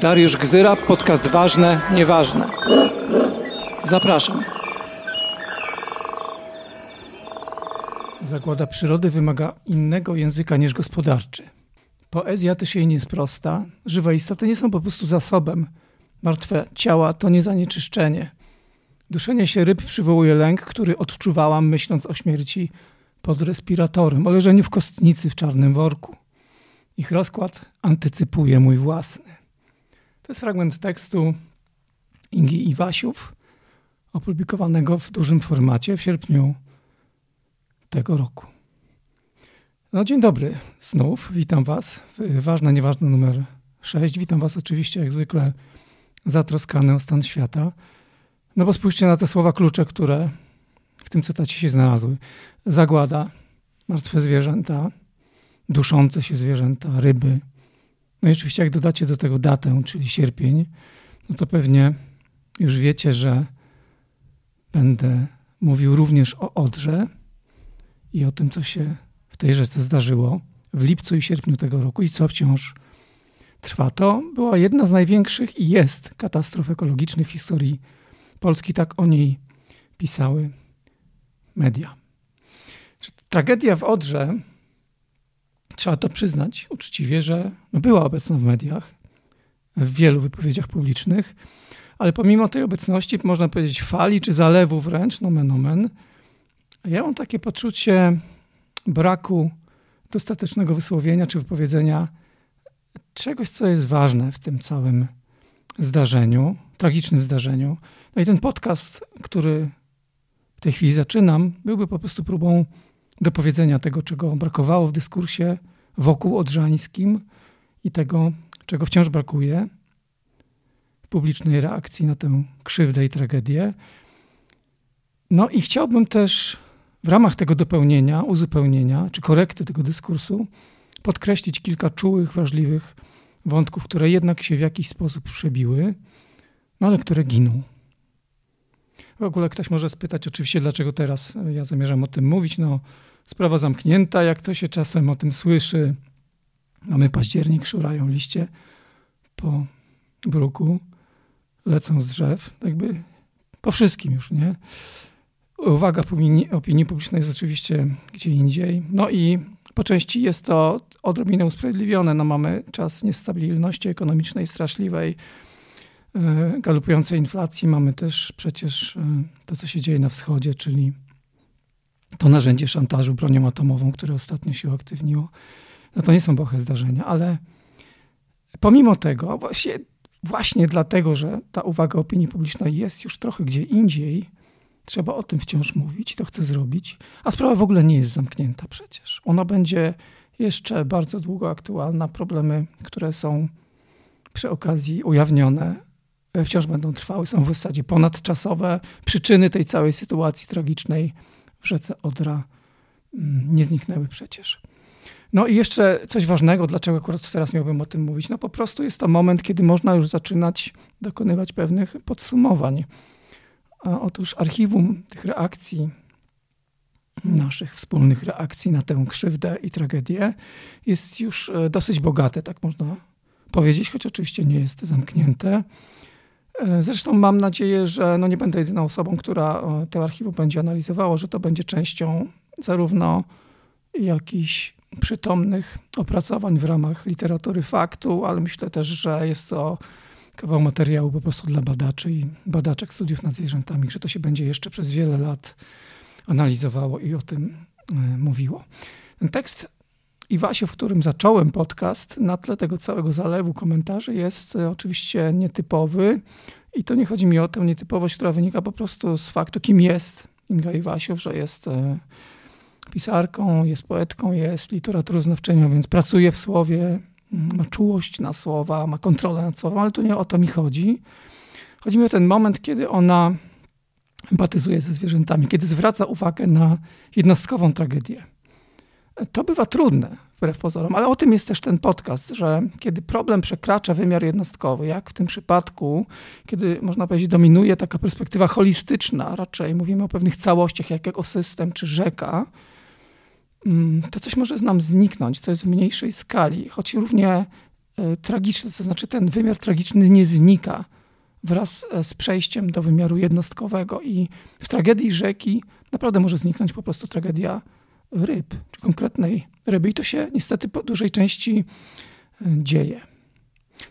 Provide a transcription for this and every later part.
Dariusz Gzyra, podcast Ważne, Nieważne. Zapraszam. Zagłada przyrody wymaga innego języka niż gospodarczy. Poezja też jej nie jest prosta. Żywe istoty nie są po prostu zasobem. Martwe ciała to nie zanieczyszczenie. Duszenie się ryb przywołuje lęk, który odczuwałam myśląc o śmierci pod respiratorem, o leżeniu w kostnicy w czarnym worku. Ich rozkład antycypuje mój własny. To jest fragment tekstu Ingi Iwasiów, opublikowanego w dużym formacie w sierpniu tego roku. No dzień dobry znów, witam Was. Ważne, nieważne numer 6. Witam Was oczywiście jak zwykle zatroskany o stan świata. No bo spójrzcie na te słowa klucze, które w tym cytacie się znalazły. Zagłada, martwe zwierzęta, duszące się zwierzęta, ryby. No i oczywiście jak dodacie do tego datę, czyli sierpień, no to pewnie już wiecie, że będę mówił również o Odrze i o tym, co się w tej rzece zdarzyło w lipcu i sierpniu tego roku i co wciąż trwa. To była jedna z największych i jest katastrof ekologicznych w historii Polski. Tak o niej pisały media. Tragedia w Odrze, trzeba to przyznać uczciwie, że no była obecna w mediach, w wielu wypowiedziach publicznych, ale pomimo tej obecności, można powiedzieć, fali czy zalewu wręcz, nomen omen, ja mam takie poczucie braku dostatecznego wysłowienia czy wypowiedzenia czegoś, co jest ważne w tym całym zdarzeniu, tragicznym zdarzeniu. No i ten podcast, który w tej chwili zaczynam, byłby po prostu próbą dopowiedzenia tego, czego brakowało w dyskursie wokół odrzańskim i tego, czego wciąż brakuje w publicznej reakcji na tę krzywdę i tragedię. No i chciałbym też w ramach tego dopełnienia, uzupełnienia czy korekty tego dyskursu podkreślić kilka czułych, wrażliwych wątków, które jednak się w jakiś sposób przebiły, no ale które giną. W ogóle ktoś może spytać oczywiście, dlaczego teraz ja zamierzam o tym mówić. No, sprawa zamknięta, jak to się czasem o tym słyszy. Mamy październik, szurają liście po bruku, lecą z drzew, jakby po wszystkim już, nie? Uwaga opinii, opinii publicznej jest oczywiście gdzie indziej. No i po części jest to odrobinę usprawiedliwione. No mamy czas niestabilności ekonomicznej straszliwej, e, galopującej inflacji. Mamy też przecież e, to, co się dzieje na wschodzie, czyli to narzędzie szantażu bronią atomową, które ostatnio się uaktywniło. No to nie są bohe zdarzenia, ale pomimo tego, właśnie, właśnie dlatego, że ta uwaga opinii publicznej jest już trochę gdzie indziej, Trzeba o tym wciąż mówić, to chcę zrobić. A sprawa w ogóle nie jest zamknięta przecież. Ona będzie jeszcze bardzo długo aktualna. Problemy, które są przy okazji ujawnione, e, wciąż będą trwały, są w zasadzie ponadczasowe. Przyczyny tej całej sytuacji tragicznej w rzece Odra mm, nie zniknęły przecież. No i jeszcze coś ważnego, dlaczego akurat teraz miałbym o tym mówić. No po prostu jest to moment, kiedy można już zaczynać dokonywać pewnych podsumowań Otóż archiwum tych reakcji, naszych wspólnych reakcji na tę krzywdę i tragedię jest już e, dosyć bogate, tak można powiedzieć, choć oczywiście nie jest zamknięte. E, zresztą mam nadzieję, że no nie będę jedyną osobą, która e, to archiwum będzie analizowała, że to będzie częścią zarówno jakichś przytomnych opracowań w ramach literatury faktu, ale myślę też, że jest to kawał materiału po prostu dla badaczy i badaczek studiów nad zwierzętami, że to się będzie jeszcze przez wiele lat analizowało i o tym e, mówiło. Ten tekst Iwasie, w którym zacząłem podcast, na tle tego całego zalewu komentarzy jest e, oczywiście nietypowy i to nie chodzi mi o tę nietypowość, która wynika po prostu z faktu, kim jest Inga Iwasiów, że jest e, pisarką, jest poetką, jest literaturoznawczynią, więc pracuje w słowie, ma czułość na słowa, ma kontrolę nad słowem, ale tu nie o to mi chodzi. Chodzi mi o ten moment, kiedy ona empatyzuje ze zwierzętami, kiedy zwraca uwagę na jednostkową tragedię. To bywa trudne, wbrew pozorom, ale o tym jest też ten podcast, że kiedy problem przekracza wymiar jednostkowy, jak w tym przypadku, kiedy można powiedzieć dominuje taka perspektywa holistyczna, raczej mówimy o pewnych całościach, jak ekosystem czy rzeka, Mm, to coś może z nam zniknąć, co jest w mniejszej skali, choć równie e, tragiczne, to znaczy ten wymiar tragiczny nie znika wraz e, z przejściem do wymiaru jednostkowego i w tragedii rzeki naprawdę może zniknąć po prostu tragedia ryb, czy konkretnej ryby i to się niestety po dużej części dzieje.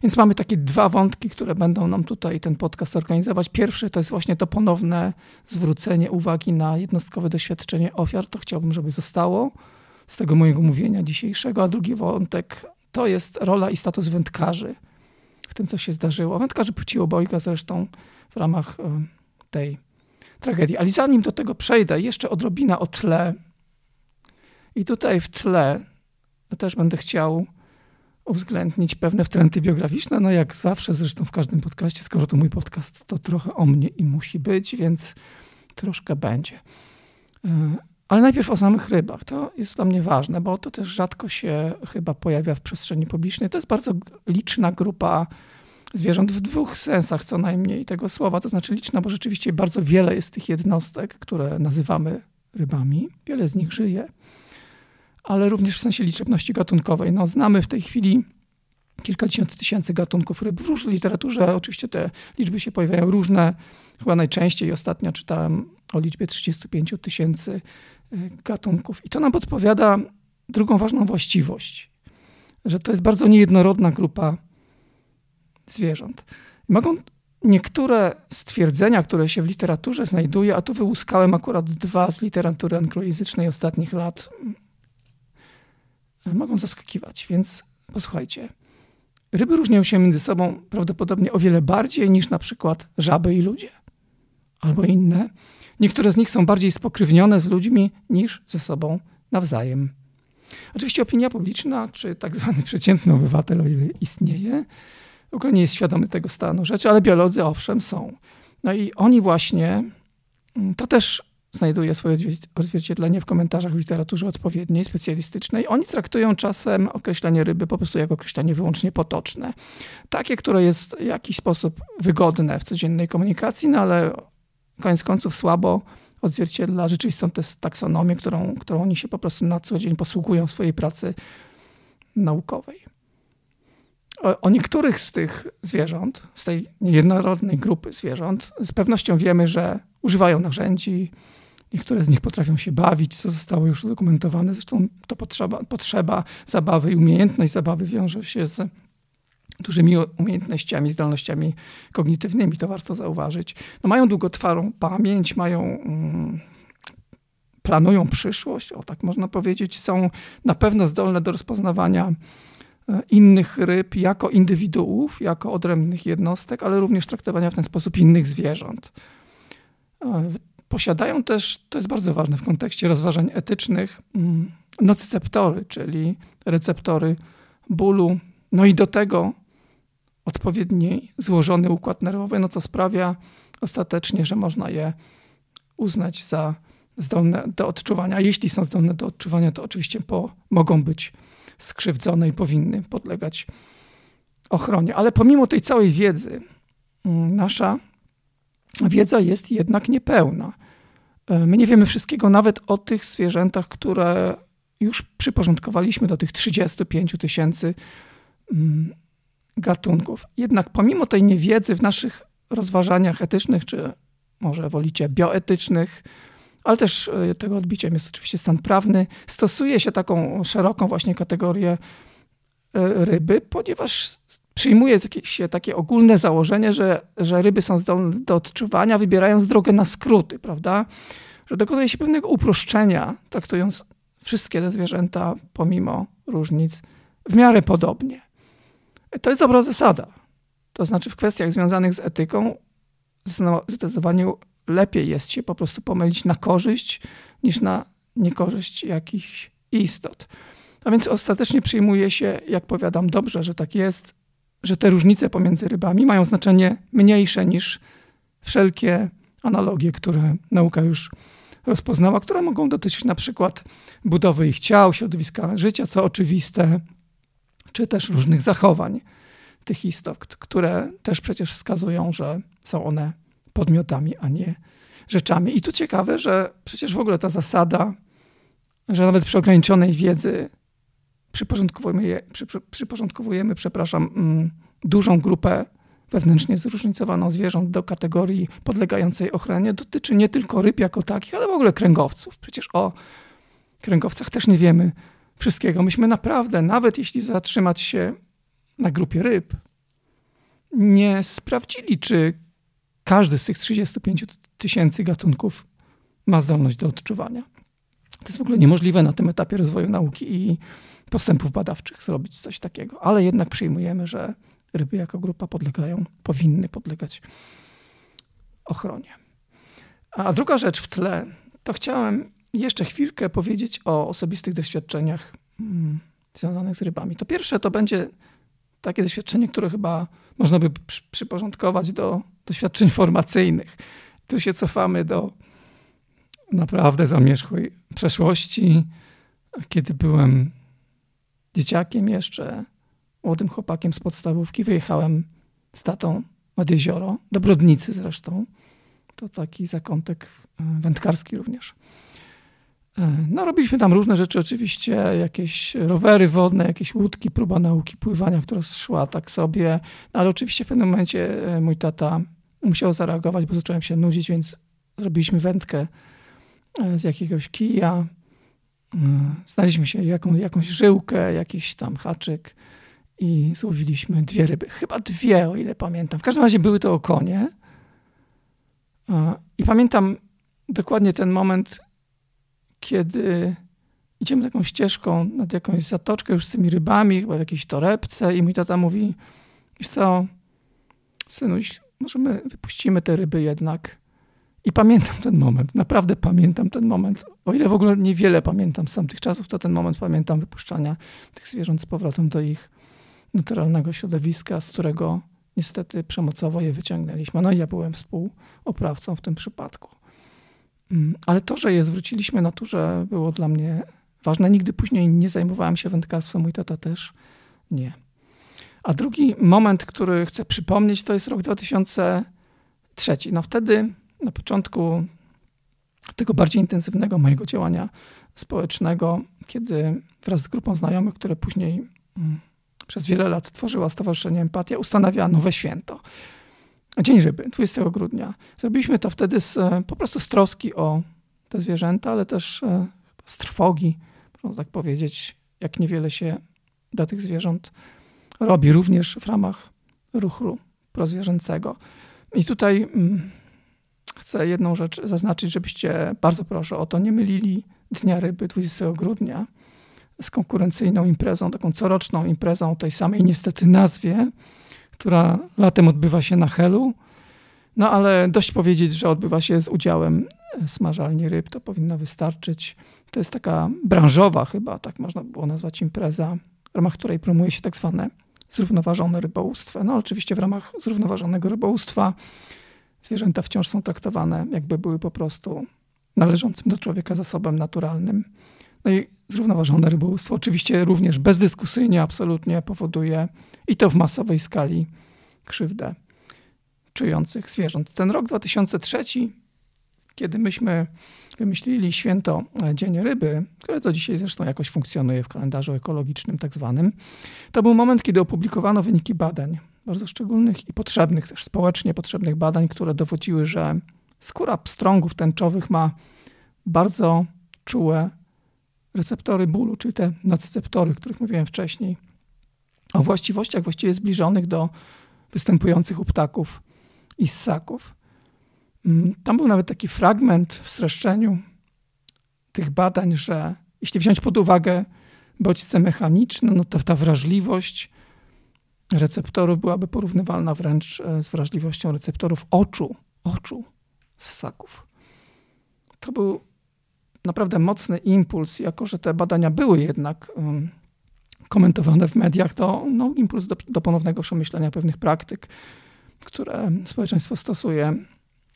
Więc mamy takie dwa wątki, które będą nam tutaj ten podcast organizować. Pierwszy to jest właśnie to ponowne zwrócenie uwagi na jednostkowe doświadczenie ofiar. To chciałbym, żeby zostało z tego mojego mówienia dzisiejszego. A drugi wątek to jest rola i status wędkarzy w tym, co się zdarzyło. Wędkarzy płci obojga zresztą w ramach e, tej tragedii. Ale zanim do tego przejdę, jeszcze odrobina o tle. I tutaj w tle też będę chciał uwzględnić pewne wtręty biograficzne, no jak zawsze zresztą w każdym podcaście, skoro to mój podcast, to trochę o mnie i musi być, więc troszkę będzie. E, ale najpierw o samych rybach. To jest dla mnie ważne, bo to też rzadko się chyba pojawia w przestrzeni publicznej. To jest bardzo liczna grupa zwierząt w dwóch sensach co najmniej tego słowa. To znaczy liczna, bo rzeczywiście bardzo wiele jest tych jednostek, które nazywamy rybami. Wiele z nich żyje ale również w sensie liczebności gatunkowej. No, znamy w tej chwili kilkadziesiąt tysięcy gatunków ryb. W różnej literaturze oczywiście te liczby się pojawiają różne. Chyba najczęściej ostatnio czytałem o liczbie 35 tysięcy y, gatunków. I to nam podpowiada drugą ważną właściwość, że to jest bardzo niejednorodna grupa zwierząt. Mogą niektóre stwierdzenia, które się w literaturze znajduje, a tu wyłuskałem akurat dwa z literatury anglojęzycznej ostatnich lat, mogą zaskakiwać. Więc posłuchajcie. Ryby różnią się między sobą prawdopodobnie o wiele bardziej niż na przykład żaby i ludzie. Albo inne. Niektóre z nich są bardziej spokrewnione z ludźmi niż ze sobą nawzajem. Oczywiście opinia publiczna, czy tak zwany przeciętny obywatel, o ile istnieje, w ogóle nie jest świadomy tego stanu rzeczy, ale biolodzy owszem są. No i oni właśnie, mm, to też znajduje swoje odzwierciedlenie w komentarzach w literaturze odpowiedniej, specjalistycznej. Oni traktują czasem określenie ryby po prostu jako określenie wyłącznie potoczne. Takie, które jest w jakiś sposób wygodne w codziennej komunikacji, no ale koniec końców słabo odzwierciedla rzeczywistą taksonomię, którą, którą oni się po prostu na co dzień posługują w swojej pracy naukowej. O, o, niektórych z tych zwierząt, z tej niejednorodnej grupy zwierząt, z pewnością wiemy, że używają narzędzi, Niektóre z nich potrafią się bawić, co zostało już udokumentowane. Zresztą to potrzeba, potrzeba zabawy i umiejętność zabawy wiąże się z dużymi umiejętnościami, zdolnościami kognitywnymi, to warto zauważyć. No mają długotrwałą pamięć, mają, mm, planują przyszłość, o tak można powiedzieć, są na pewno zdolne do rozpoznawania e, innych ryb jako indywiduów, jako odrębnych jednostek, ale również traktowania w ten sposób innych zwierząt. Posiadają też, to jest bardzo ważne w kontekście rozważań etycznych, mm, nocyceptory, czyli receptory bólu, no i do tego odpowiedni złożony układ nerwowy, no co sprawia ostatecznie, że można je uznać za zdolne do odczuwania. Jeśli są zdolne do odczuwania, to oczywiście po, mogą być skrzywdzone i powinny podlegać ochronie. Ale pomimo tej całej wiedzy, mm, nasza wiedza jest jednak niepełna. E, my nie wiemy wszystkiego nawet o tych zwierzętach, które już przyporządkowaliśmy do tych 35 tysięcy mm, gatunków. Jednak pomimo tej niewiedzy w naszych rozważaniach etycznych, czy może wolicie bioetycznych, ale też e, tego odbiciem jest oczywiście stan prawny, stosuje się taką szeroką właśnie kategorię e, ryby, ponieważ przyjmuje się takie ogólne założenie, że, że ryby są zdolne do odczuwania, wybierając drogę na skróty, prawda? Że dokonuje się pewnego uproszczenia, traktując wszystkie te zwierzęta, pomimo różnic, w miarę podobnie. To jest dobra zasada. To znaczy, w kwestiach związanych z etyką, zdecydowanie lepiej jest się po prostu pomylić na korzyść niż na niekorzyść jakichś istot. A więc ostatecznie przyjmuje się, jak powiadam, dobrze, że tak jest, że te różnice pomiędzy rybami mają znaczenie mniejsze niż wszelkie analogie, które nauka już rozpoznała, które mogą dotyczyć na przykład budowy ich ciał, środowiska życia, co oczywiste, czy też różnych zachowań tych istot, które też przecież wskazują, że są one podmiotami, a nie rzeczami. I tu ciekawe, że przecież w ogóle ta zasada, że nawet przy ograniczonej wiedzy przyporządkowujemy, przy, przyporządkowujemy przepraszam, mm, dużą grupę wewnętrznie zróżnicowaną zwierząt do kategorii podlegającej ochronie, dotyczy nie tylko ryb jako takich, ale w ogóle kręgowców. Przecież o kręgowcach też nie wiemy wszystkiego. Myśmy naprawdę, nawet jeśli zatrzymać się na grupie ryb, nie sprawdzili, czy każdy z tych 35 tysięcy gatunków ma zdolność do odczuwania. To jest w ogóle niemożliwe na tym etapie rozwoju nauki i postępów badawczych zrobić coś takiego, ale jednak przyjmujemy, że ryby jako grupa podlegają, powinny podlegać ochronie. A druga rzecz w tle, to chciałem jeszcze chwilkę powiedzieć o osobistych doświadczeniach mm, związanych z rybami. To pierwsze to będzie takie doświadczenie, które chyba można by przyporządkować do doświadczeń formacyjnych. Tu się cofamy do naprawdę zamierzchłej przeszłości, kiedy byłem dzieciakiem jeszcze, młodym chłopakiem z podstawówki. Wyjechałem z tatą nad jezioro, do Brodnicy zresztą. To taki zakątek e, wędkarski również. E, no, robiliśmy tam różne rzeczy, oczywiście, jakieś rowery wodne, jakieś łódki, próba nauki pływania, która szła tak sobie. No, ale oczywiście w pewnym momencie e, mój tata musiał zareagować, bo zacząłem się nudzić, więc zrobiliśmy wędkę z jakiegoś kija. Znaliśmy się jaką, jakąś żyłkę, jakiś tam haczyk i złowiliśmy dwie ryby. Chyba dwie, o ile pamiętam. W każdym razie były to okonie. I pamiętam dokładnie ten moment, kiedy idziemy taką ścieżką nad jakąś zatoczkę już z tymi rybami, chyba w jakiejś torebce i mój tata mówi, wiesz co, synuś, może my wypuścimy te ryby jednak. I pamiętam ten moment, naprawdę pamiętam ten moment. O ile w ogóle niewiele pamiętam z tamtych czasów, to ten moment pamiętam wypuszczania tych zwierząt z powrotem do ich naturalnego środowiska, z którego niestety przemocowo je wyciągnęliśmy. No i ja byłem współoprawcą w tym przypadku. Mm, ale to, że je zwróciliśmy naturze, było dla mnie ważne. Nigdy później nie zajmowałem się wędkarstwem, mój tata też nie. A drugi moment, który chcę przypomnieć, to jest rok 2003. No wtedy, na początku tego bardziej intensywnego mojego działania społecznego, kiedy wraz z grupą znajomych, które później mm, przez wiele lat tworzyła Stowarzyszenie Empatia, ustanawia nowe święto. Dzień Ryby, 20 grudnia. Zrobiliśmy to wtedy z, e, po prostu z troski o te zwierzęta, ale też e, z trwogi, można tak powiedzieć, jak niewiele się dla tych zwierząt robi, również w ramach ruchu prozwierzęcego. I tutaj mm, chcę jedną rzecz zaznaczyć, żebyście bardzo proszę o to nie mylili Dnia Ryby 20 grudnia z konkurencyjną imprezą, taką coroczną imprezą o tej samej niestety nazwie, która latem odbywa się na Helu. No ale dość powiedzieć, że odbywa się z udziałem smażalni ryb, to powinno wystarczyć. To jest taka branżowa chyba, tak można było nazwać impreza, w ramach której promuje się tak zwane zrównoważone rybołówstwo. No oczywiście w ramach zrównoważonego rybołówstwa zwierzęta wciąż są traktowane jakby były po prostu należącym do człowieka zasobem naturalnym. No i zrównoważone rybołówstwo oczywiście również bezdyskusyjnie absolutnie powoduje i to w masowej skali krzywdę czujących zwierząt. Ten rok 2003, kiedy myśmy wymyślili święto e, Dzień Ryby, które to dzisiaj zresztą jakoś funkcjonuje w kalendarzu ekologicznym tak zwanym, to był moment, kiedy opublikowano wyniki badań, bardzo szczególnych i potrzebnych, też społecznie potrzebnych badań, które dowodziły, że skóra pstrągów tęczowych ma bardzo czułe receptory bólu, czyli te nocceptory, o których mówiłem wcześniej, o właściwościach właściwie zbliżonych do występujących u ptaków i ssaków. Mm, tam był nawet taki fragment w streszczeniu tych badań, że jeśli wziąć pod uwagę bodźce mechaniczne, no to ta wrażliwość receptorów byłaby porównywalna wręcz e, z wrażliwością receptorów oczu, oczu ssaków. To był naprawdę mocny impuls, jako że te badania były jednak komentowane w mediach, to no, impuls do, do ponownego przemyślenia pewnych praktyk, które społeczeństwo stosuje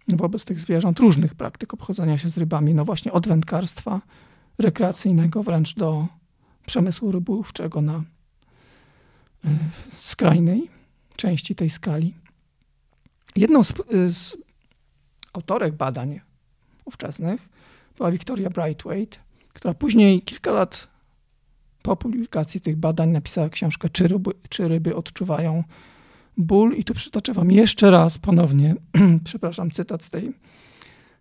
wobec tych zwierząt, różnych praktyk obchodzenia się z rybami, no właśnie od wędkarstwa rekreacyjnego wręcz do przemysłu rybołówczego na skrajnej części tej skali. Jedną z, z autorek badań ówczesnych była Victoria Brightwaite, która później kilka lat po publikacji tych badań napisała książkę Czy ryby, czy ryby odczuwają ból? I tu przytoczę wam jeszcze raz ponownie, przepraszam, cytat z tej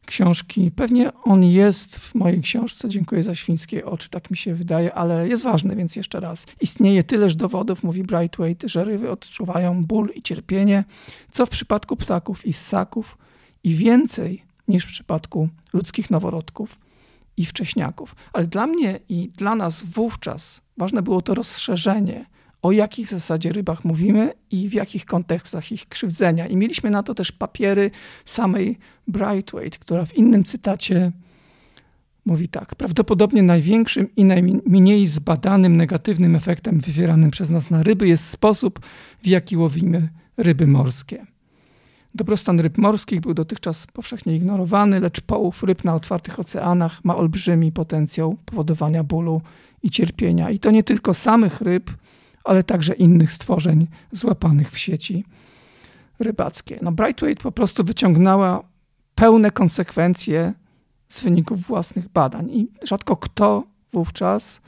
książki. Pewnie on jest w mojej książce, dziękuję za świńskie oczy, tak mi się wydaje, ale jest ważny, więc jeszcze raz. Istnieje tyleż dowodów, mówi Brightweight, że ryby odczuwają ból i cierpienie, co w przypadku ptaków i ssaków i więcej niż w przypadku ludzkich noworodków i wcześniaków. Ale dla mnie i dla nas wówczas ważne było to rozszerzenie, o jakich w zasadzie rybach mówimy i w jakich kontekstach ich krzywdzenia. I mieliśmy na to też papiery samej Brightweight, która w innym cytacie mówi tak. Prawdopodobnie największym i najmniej zbadanym negatywnym efektem wywieranym przez nas na ryby jest sposób, w jaki łowimy ryby morskie. Dobrostan ryb morskich był dotychczas powszechnie ignorowany, lecz połów ryb na otwartych oceanach ma olbrzymi potencjał powodowania bólu i cierpienia. I to nie tylko samych ryb, ale także innych stworzeń złapanych w sieci rybackie. No Brightweight po prostu wyciągnęła pełne konsekwencje z wyników własnych badań i rzadko kto wówczas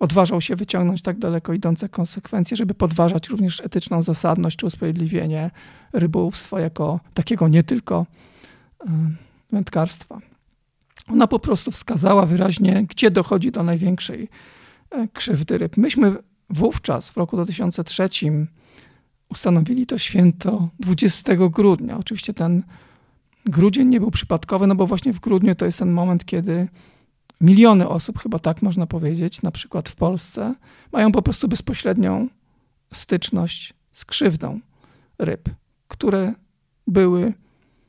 odważał się wyciągnąć tak daleko idące konsekwencje, żeby podważać również etyczną zasadność czy usprawiedliwienie rybołówstwa jako takiego nie tylko e, wędkarstwa. Ona po prostu wskazała wyraźnie, gdzie dochodzi do największej e, krzywdy ryb. Myśmy wówczas, w roku 2003, ustanowili to święto 20 grudnia. Oczywiście ten grudzień nie był przypadkowy, no bo właśnie w grudniu to jest ten moment, kiedy miliony osób, chyba tak można powiedzieć, na przykład w Polsce, mają po prostu bezpośrednią styczność z krzywdą ryb, które były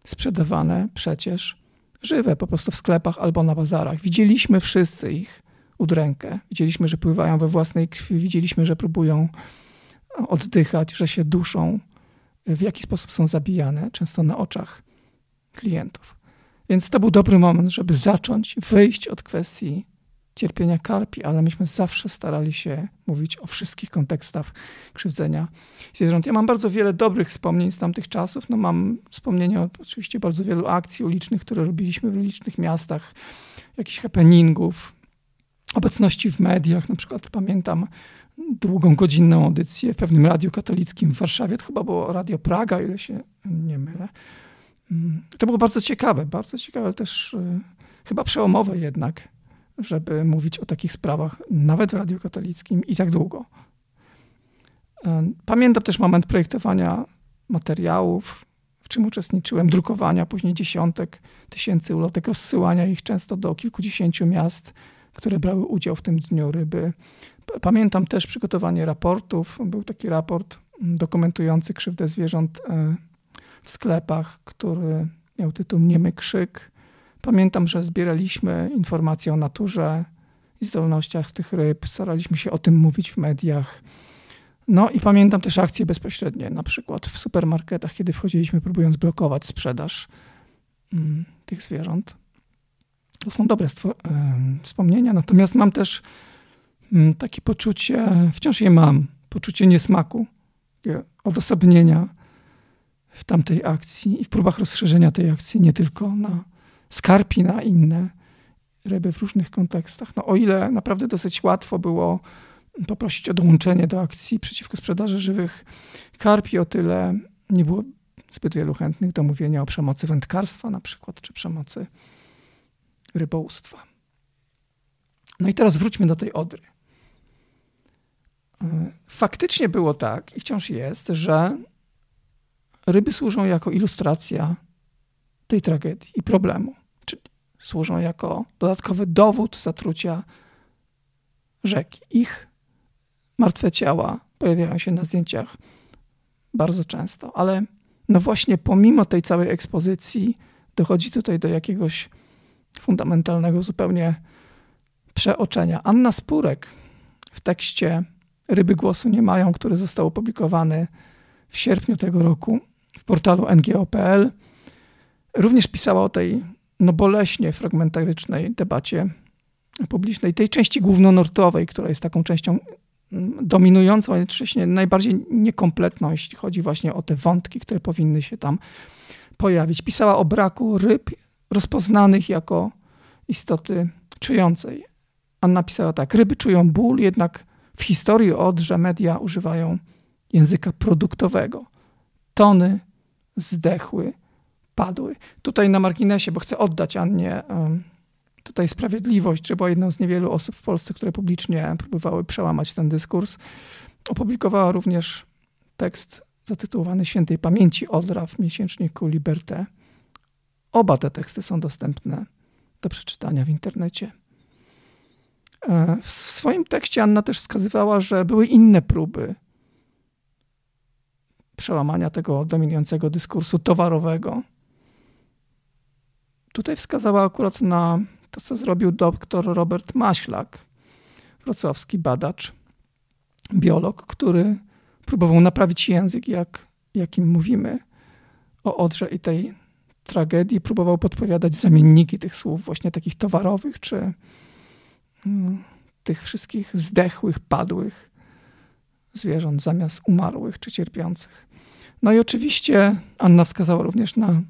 sprzedawane przecież żywe, po prostu w sklepach albo na bazarach. Widzieliśmy wszyscy ich udrękę. Widzieliśmy, że pływają we własnej krwi, widzieliśmy, że próbują oddychać, że się duszą, w jaki sposób są zabijane, często na oczach klientów. Więc to był dobry moment, żeby zacząć wyjść od kwestii cierpienia karpi, ale myśmy zawsze starali się mówić o wszystkich kontekstach krzywdzenia zwierząt. Ja mam bardzo wiele dobrych wspomnień z tamtych czasów. No mam wspomnienia oczywiście bardzo wielu akcji ulicznych, które robiliśmy w licznych miastach, jakichś happeningów, obecności w mediach. Na przykład pamiętam długą, godzinną audycję w pewnym radiu katolickim w Warszawie. To chyba było Radio Praga, ile się nie mylę. Mm, to było bardzo ciekawe, bardzo ciekawe, ale też y, chyba przełomowe jednak, żeby mówić o takich sprawach, nawet w Radiu Katolickim i tak długo. Pamiętam też moment projektowania materiałów, w czym uczestniczyłem, drukowania później dziesiątek tysięcy ulotek, rozsyłania ich często do kilkudziesięciu miast, które brały udział w tym Dniu Ryby. Pamiętam też przygotowanie raportów. Był taki raport mm, dokumentujący krzywdę zwierząt y, w sklepach, który miał tytuł Niemy Krzyk. Pamiętam, że zbieraliśmy informacje o naturze i zdolnościach tych ryb, staraliśmy się o tym mówić w mediach. No i pamiętam też akcje bezpośrednie, na przykład w supermarketach, kiedy wchodziliśmy próbując blokować sprzedaż mm, tych zwierząt. To są dobre wspomnienia, natomiast mam też mm, takie poczucie, wciąż je mam, poczucie niesmaku, odosobnienia w tamtej akcji i w próbach rozszerzenia tej akcji nie tylko na skarpi, na inne ryby w różnych kontekstach. No, o ile naprawdę dosyć łatwo było poprosić o dołączenie do akcji przeciwko sprzedaży żywych karpi, o tyle nie było zbyt wielu chętnych do mówienia o przemocy wędkarstwa na przykład, czy przemocy rybołówstwa. No i teraz wróćmy do tej Odry. Faktycznie było tak i wciąż jest, że ryby służą jako ilustracja tej tragedii i problemu, czyli służą jako dodatkowy dowód zatrucia rzeki. Ich martwe ciała pojawiają się na zdjęciach bardzo często, ale no właśnie pomimo tej całej ekspozycji dochodzi tutaj do jakiegoś fundamentalnego zupełnie przeoczenia. Anna Spurek w tekście Ryby Głosu Nie Mają, który został opublikowany w sierpniu tego roku, w portalu ngo.pl. Również pisała o tej no boleśnie fragmentarycznej debacie publicznej, tej części głównonortowej, która jest taką częścią mm, dominującą, jednocześnie najbardziej niekompletną, jeśli chodzi właśnie o te wątki, które powinny się tam pojawić. Pisała o braku ryb rozpoznanych jako istoty czującej Anna pisała tak: Ryby czują ból, jednak w historii Odrze media używają języka produktowego. Tony zdechły, padły. Tutaj na marginesie, bo chcę oddać Annie tutaj sprawiedliwość, że była jedną z niewielu osób w Polsce, które publicznie próbowały przełamać ten dyskurs. Opublikowała również tekst zatytułowany Świętej Pamięci Odra w miesięczniku Liberté. Oba te teksty są dostępne do przeczytania w internecie. E, w swoim tekście Anna też wskazywała, że były inne próby przełamania tego dominującego dyskursu towarowego. Tutaj wskazała akurat na to, co zrobił dr Robert Maślak, wrocławski badacz, biolog, który próbował naprawić język, jak, jakim mówimy o Odrze i tej tragedii. Próbował podpowiadać zamienniki tych słów, właśnie takich towarowych, czy mm, tych wszystkich zdechłych, padłych zwierząt zamiast umarłych czy cierpiących. No i oczywiście Anna wskazała również na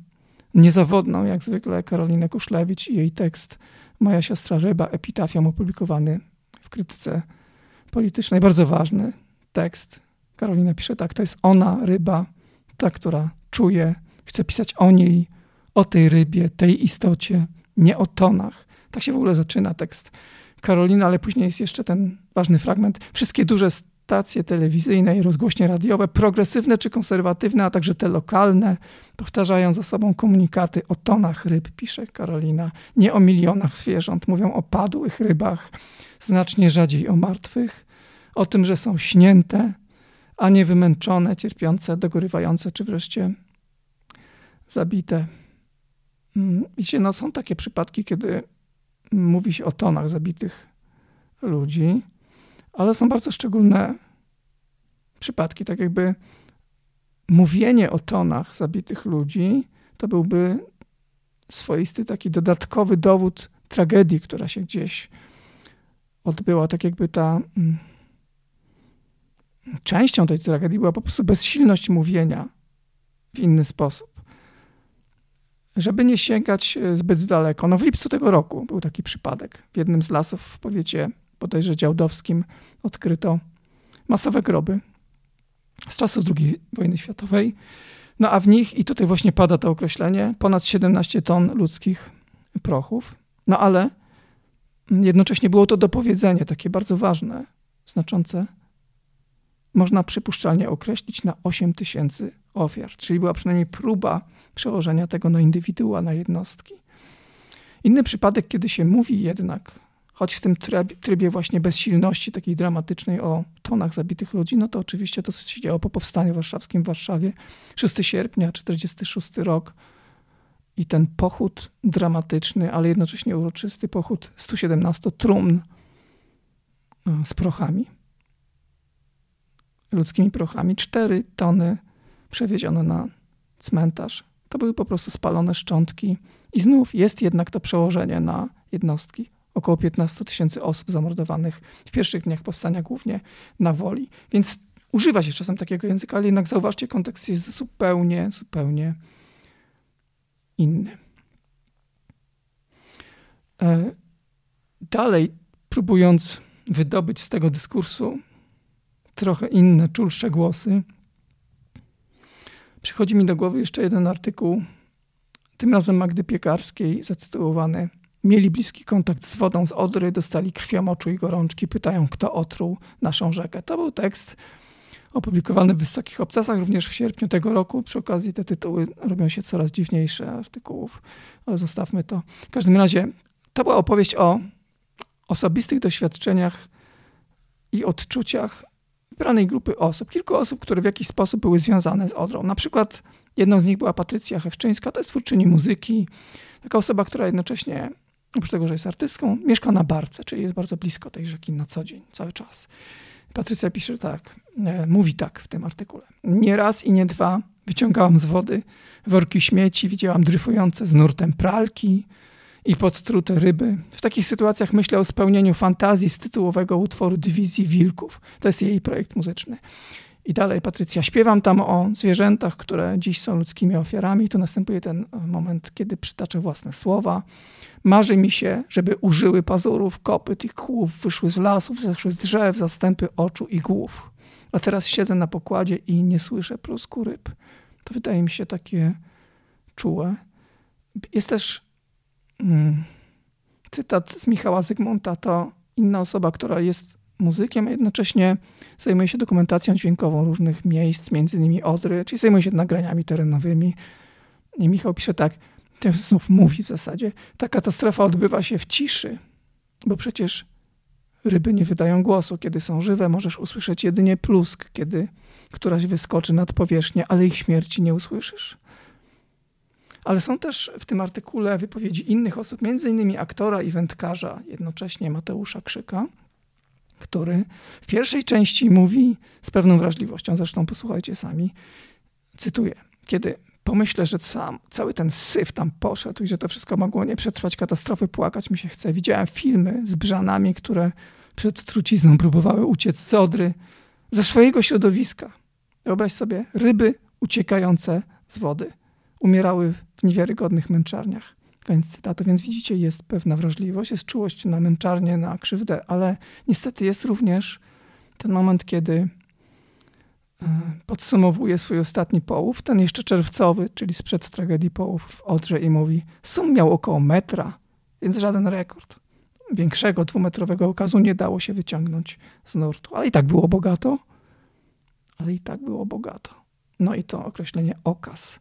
niezawodną, jak zwykle, Karolinę Kuszlewicz i jej tekst Moja siostra Ryba, epitafium opublikowany w krytyce politycznej. Bardzo ważny tekst. Karolina pisze tak, to jest ona, ryba, ta, która czuje, chce pisać o niej, o tej rybie, tej istocie, nie o tonach. Tak się w ogóle zaczyna tekst Karolina, ale później jest jeszcze ten ważny fragment. Wszystkie duże stacje telewizyjne i rozgłośnie radiowe, progresywne czy konserwatywne, a także te lokalne, powtarzają za sobą komunikaty o tonach ryb, pisze Karolina, nie o milionach zwierząt. Mówią o padłych rybach, znacznie rzadziej o martwych, o tym, że są śnięte, a nie wymęczone, cierpiące, dogorywające, czy wreszcie zabite. Mm, widzicie, no są takie przypadki, kiedy mówi się o tonach zabitych ludzi, ale są bardzo szczególne przypadki, tak jakby mówienie o tonach zabitych ludzi to byłby swoisty taki dodatkowy dowód tragedii, która się gdzieś odbyła, tak jakby ta mm, częścią tej tragedii była po prostu bezsilność mówienia w inny sposób. Żeby nie sięgać e, zbyt daleko, no w lipcu tego roku był taki przypadek. W jednym z lasów w powiecie bodajże działdowskim odkryto masowe groby z czasów II wojny światowej. No a w nich, i tutaj właśnie pada to określenie, ponad 17 ton ludzkich prochów. No ale jednocześnie było to dopowiedzenie takie bardzo ważne, znaczące. Można przypuszczalnie określić na 8 tysięcy ofiar, czyli była przynajmniej próba przełożenia tego na indywidua, na jednostki. Inny przypadek, kiedy się mówi jednak choć w tym trybie właśnie bezsilności takiej dramatycznej o tonach zabitych ludzi, no to oczywiście to, co się działo po powstaniu warszawskim w Warszawie, 6 sierpnia 46 rok i ten pochód dramatyczny, ale jednocześnie uroczysty pochód 117 trumn e, z prochami, ludzkimi prochami, 4 tony przewiezione na cmentarz. To były po prostu spalone szczątki i znów jest jednak to przełożenie na jednostki około 15 tysięcy osób zamordowanych w pierwszych dniach powstania, głównie na woli. Więc używa się czasem takiego języka, ale jednak zauważcie, kontekst jest zupełnie, zupełnie inny. E, dalej, próbując wydobyć z tego dyskursu trochę inne, czulsze głosy, przychodzi mi do głowy jeszcze jeden artykuł, tym razem Magdy Piekarskiej, zatytułowany Mieli bliski kontakt z wodą z Odry, dostali krwiomoczu i gorączki, pytają, kto otruł naszą rzekę. To był tekst opublikowany w Wysokich Obcasach również w sierpniu tego roku. Przy okazji te tytuły robią się coraz dziwniejsze artykułów, ale zostawmy to. W każdym razie to była opowieść o osobistych doświadczeniach i odczuciach wybranej grupy osób, kilku osób, które w jakiś sposób były związane z Odrą. Na przykład jedną z nich była Patrycja Hewczyńska, to jest twórczyni muzyki, taka osoba, która jednocześnie oprócz tego, że jest artystką, mieszka na Barce, czyli jest bardzo blisko tej rzeki na co dzień, cały czas. Patrycja pisze tak, e, mówi tak w tym artykule. Nie raz i nie dwa wyciągałam z wody worki śmieci, widziałam dryfujące z nurtem pralki i podtrute ryby. W takich sytuacjach myślę o spełnieniu fantazji z tytułowego utworu Dywizji Wilków. To jest jej projekt muzyczny. I dalej Patrycja, śpiewam tam o zwierzętach, które dziś są ludzkimi ofiarami. Tu następuje ten moment, kiedy przytacza własne słowa. Marzy mi się, żeby użyły pazurów, kopyt i kłów, wyszły z lasów, zeszły z drzew, zastępy oczu i głów. A teraz siedzę na pokładzie i nie słyszę plusku ryb. To wydaje mi się takie czułe. Jest też cytat z Michała Zygmunta. To inna osoba, która jest muzykiem, a jednocześnie zajmuje się dokumentacją dźwiękową różnych miejsc, między innymi Odry, czyli zajmuje się nagraniami terenowymi. I Michał pisze tak, ten znów mówi w zasadzie, ta katastrofa odbywa się w ciszy, bo przecież ryby nie wydają głosu. Kiedy są żywe, możesz usłyszeć jedynie plusk, kiedy któraś wyskoczy nad powierzchnię, ale ich śmierci nie usłyszysz. Ale są też w tym artykule wypowiedzi innych osób, między innymi aktora i wędkarza, jednocześnie Mateusza Krzyka, który w pierwszej części mówi z pewną wrażliwością, zresztą posłuchajcie sami, cytuję, kiedy pomyślę, że sam, cały ten syf tam poszedł i że to wszystko mogło nie przetrwać katastrofy, płakać mi się chce. Widziałem filmy z brzanami, które przed trucizną próbowały uciec z Odry, ze swojego środowiska. Wyobraź sobie, ryby uciekające z wody umierały w niewiarygodnych męczarniach. Koniec cytatu. Więc widzicie, jest pewna wrażliwość, jest czułość na męczarnię, na krzywdę, ale niestety jest również ten moment, kiedy e, podsumowuje swój ostatni połów, ten jeszcze czerwcowy, czyli sprzed tragedii połów w Odrze i mówi, sum miał około metra, więc żaden rekord. Większego dwumetrowego okazu nie dało się wyciągnąć z nurtu, ale i tak było bogato, ale i tak było bogato. No i to określenie okaz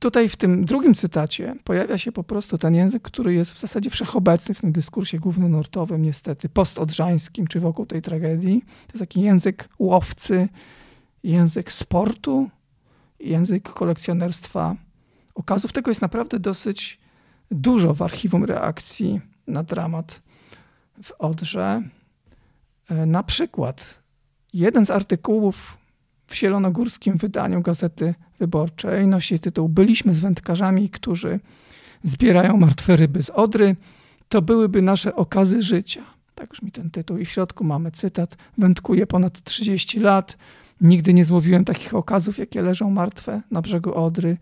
Tutaj w tym drugim cytacie pojawia się po prostu ten język, który jest w zasadzie wszechobecny w tym dyskursie głównonurtowym, niestety, postodrzańskim, czy wokół tej tragedii. To jest taki język łowcy, język sportu, język kolekcjonerstwa okazów. Tego jest naprawdę dosyć dużo w archiwum reakcji na dramat w Odrze. E, na przykład jeden z artykułów w zielonogórskim wydaniu Gazety Wyborczej nosi tytuł Byliśmy z wędkarzami, którzy zbierają martwe ryby z Odry. To byłyby nasze okazy życia. Tak brzmi ten tytuł. I w środku mamy cytat. Wędkuję ponad 30 lat. Nigdy nie złowiłem takich okazów, jakie leżą martwe na brzegu Odry.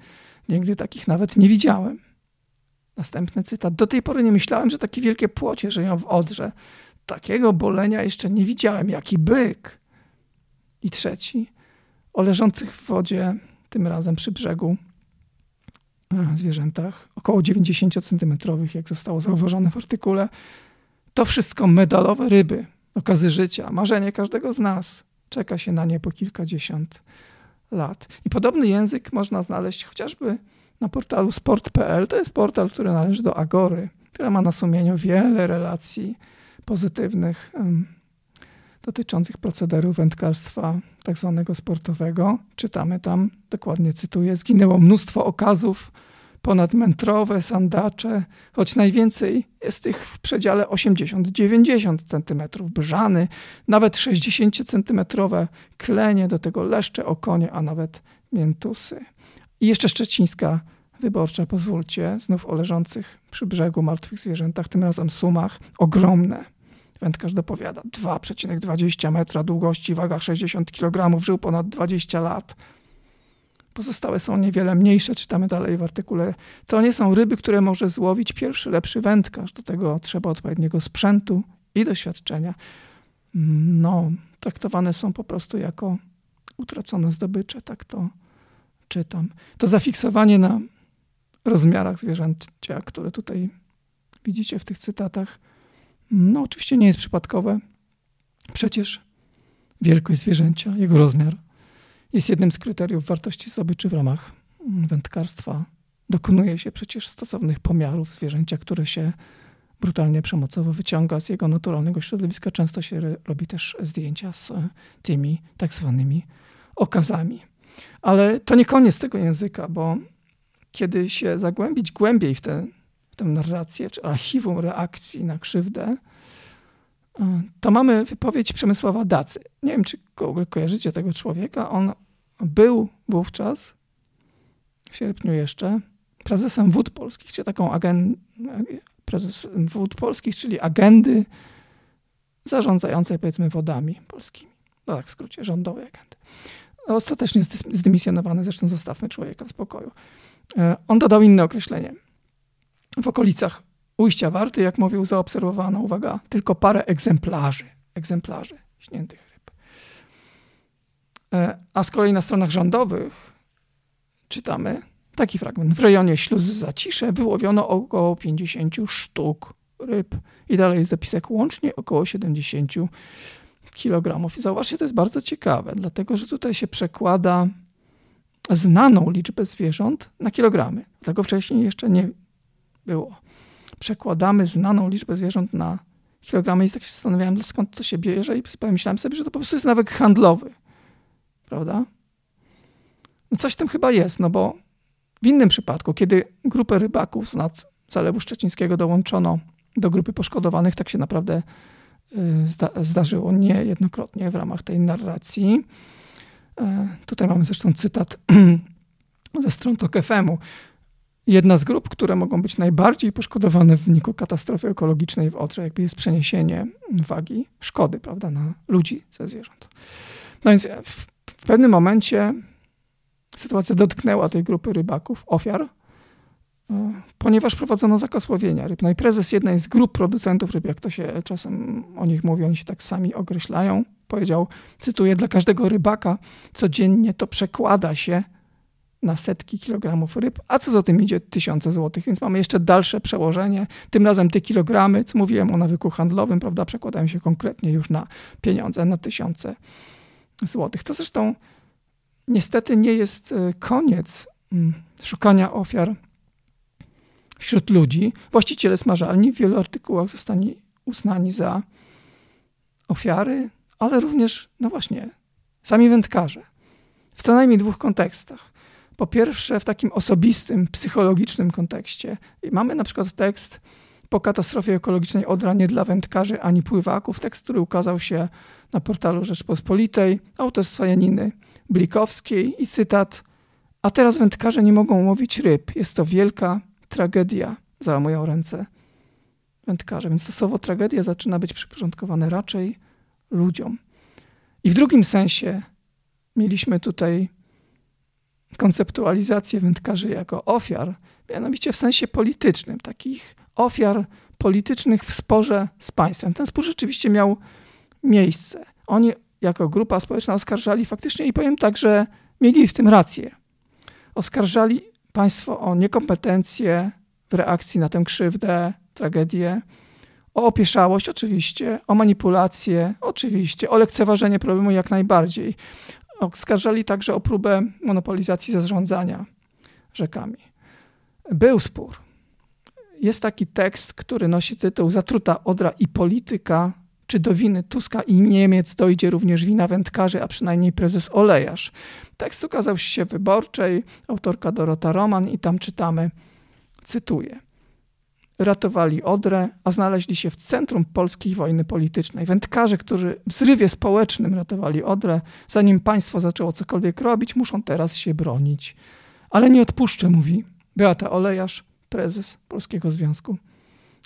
Nigdy takich nawet nie widziałem. Następny cytat. Do tej pory nie myślałem, że takie wielkie płocie żyją w Odrze. Takiego bolenia jeszcze nie widziałem. Jaki byk. I trzeci o leżących w wodzie, tym razem przy brzegu, e, zwierzętach, około 90 cm, jak zostało zauważone w artykule. To wszystko medalowe ryby, okazy życia, marzenie każdego z nas. Czeka się na nie po kilkadziesiąt lat. I podobny język można znaleźć chociażby na portalu sport.pl. To jest portal, który należy do Agory, która ma na sumieniu wiele relacji pozytywnych dotyczących procederu wędkarstwa tak zwanego sportowego. Czytamy tam, dokładnie cytuję, zginęło mnóstwo okazów, ponadmetrowe, sandacze, choć najwięcej jest ich w przedziale 80-90 cm, brzany, nawet 60-centymetrowe klenie, do tego leszcze, okonie, a nawet miętusy. I jeszcze szczecińska wyborcza, pozwólcie, znów o leżących przy brzegu martwych zwierzętach, tym razem sumach, ogromne Wędkarz dopowiada 2,20 metra długości, waga 60 kg, żył ponad 20 lat. Pozostałe są niewiele mniejsze, czytamy dalej w artykule. To nie są ryby, które może złowić pierwszy lepszy wędkarz. Do tego trzeba odpowiedniego sprzętu i doświadczenia. No, traktowane są po prostu jako utracone zdobycze, tak to czytam. To zafiksowanie na rozmiarach zwierzęcia, które tutaj widzicie w tych cytatach, no, oczywiście nie jest przypadkowe. Przecież wielkość zwierzęcia, jego rozmiar jest jednym z kryteriów wartości zdobyczy w ramach wędkarstwa. Dokonuje się przecież stosownych pomiarów zwierzęcia, które się brutalnie przemocowo wyciąga z jego naturalnego środowiska. Często się robi też zdjęcia z tymi tak zwanymi okazami. Ale to nie koniec tego języka, bo kiedy się zagłębić głębiej w te tę narrację, czy archiwum reakcji na krzywdę, e, to mamy wypowiedź Przemysława Dacy. Nie wiem, czy kojarzycie tego człowieka. On był wówczas, w sierpniu jeszcze, prezesem Wód Polskich, czy taką agendę, prezes Wód Polskich, czyli agendy zarządzającej, powiedzmy, wodami polskimi. No tak w skrócie, rządowej agendy. Ostatecznie zdymisjonowany, zresztą zostawmy człowieka w spokoju. E, on dodał inne określenie – w okolicach ujścia Warty, jak mówił, zaobserwowano, uwaga, tylko parę egzemplarzy, egzemplarzy śniętych ryb. E, a z kolei na stronach rządowych czytamy taki fragment. W rejonie śluz Zacisze wyłowiono około 50 sztuk ryb. I dalej jest zapisek łącznie około 70 kg. I zauważcie, to jest bardzo ciekawe, dlatego że tutaj się przekłada znaną liczbę zwierząt na kilogramy. Tego wcześniej jeszcze nie było. Przekładamy znaną liczbę zwierząt na kilogramy i tak się zastanawiałem, skąd to się bierze i pomyślałem sobie, że to po prostu jest nawyk handlowy. Prawda? No coś w tym chyba jest, no bo w innym przypadku, kiedy grupę rybaków z nad Zalewu Szczecińskiego dołączono do grupy poszkodowanych, tak się naprawdę y, zdarzyło niejednokrotnie w ramach tej narracji. E, tutaj mamy zresztą cytat ze stron TOK FM-u. Jedna z grup, które mogą być najbardziej poszkodowane w wyniku katastrofy ekologicznej w Odrze, jakby jest przeniesienie wagi szkody prawda, na ludzi ze zwierząt. No więc w, pewnym momencie sytuacja dotknęła tej grupy rybaków, ofiar, e, ponieważ prowadzono zakaz łowienia ryb. No i prezes jednej z grup producentów ryb, jak to się czasem o nich mówi, oni się tak sami określają, powiedział, cytuję, dla każdego rybaka codziennie to przekłada się na setki kilogramów ryb, a co za tym idzie tysiące złotych, więc mamy jeszcze dalsze przełożenie. Tym razem te kilogramy, co mówiłem o nawyku handlowym, prawda, przekładają się konkretnie już na pieniądze, na tysiące złotych. To zresztą niestety nie jest e, koniec mm, szukania ofiar wśród ludzi. Właściciele smażalni w wielu artykułach zostali uznani za ofiary, ale również, no właśnie, sami wędkarze. W co najmniej dwóch kontekstach. Po pierwsze, w takim osobistym, psychologicznym kontekście. Mamy na przykład tekst po katastrofie ekologicznej Odra nie dla wędkarzy ani pływaków. Tekst, który ukazał się na portalu Rzeczpospolitej, autorstwa Janiny Blikowskiej i cytat A teraz wędkarze nie mogą łowić ryb. Jest to wielka tragedia. Załamują ręce wędkarze. Więc to słowo tragedia zaczyna być przyporządkowane raczej ludziom. I w drugim sensie mieliśmy tutaj konceptualizację wędkarzy jako ofiar, mianowicie w sensie politycznym, takich ofiar politycznych w sporze z państwem. Ten spór rzeczywiście miał miejsce. Oni jako grupa społeczna oskarżali faktycznie i powiem tak, że mieli w tym rację. Oskarżali państwo o niekompetencje w reakcji na tę krzywdę, tragedię, o opieszałość oczywiście, o manipulację oczywiście, o lekceważenie problemu jak najbardziej. Oskarżali także o próbę monopolizacji zarządzania rzekami. Był spór. Jest taki tekst, który nosi tytuł Zatruta Odra i polityka. Czy do winy Tuska i Niemiec dojdzie również wina wędkarzy, a przynajmniej prezes Olejarz? Tekst ukazał się Wyborczej, autorka Dorota Roman i tam czytamy, cytuję ratowali Odrę, a znaleźli się w centrum polskiej wojny politycznej. Wędkarze, którzy w zrywie społecznym ratowali Odrę, zanim państwo zaczęło cokolwiek robić, muszą teraz się bronić. Ale nie odpuszczę, mówi Beata Olejarz, prezes Polskiego Związku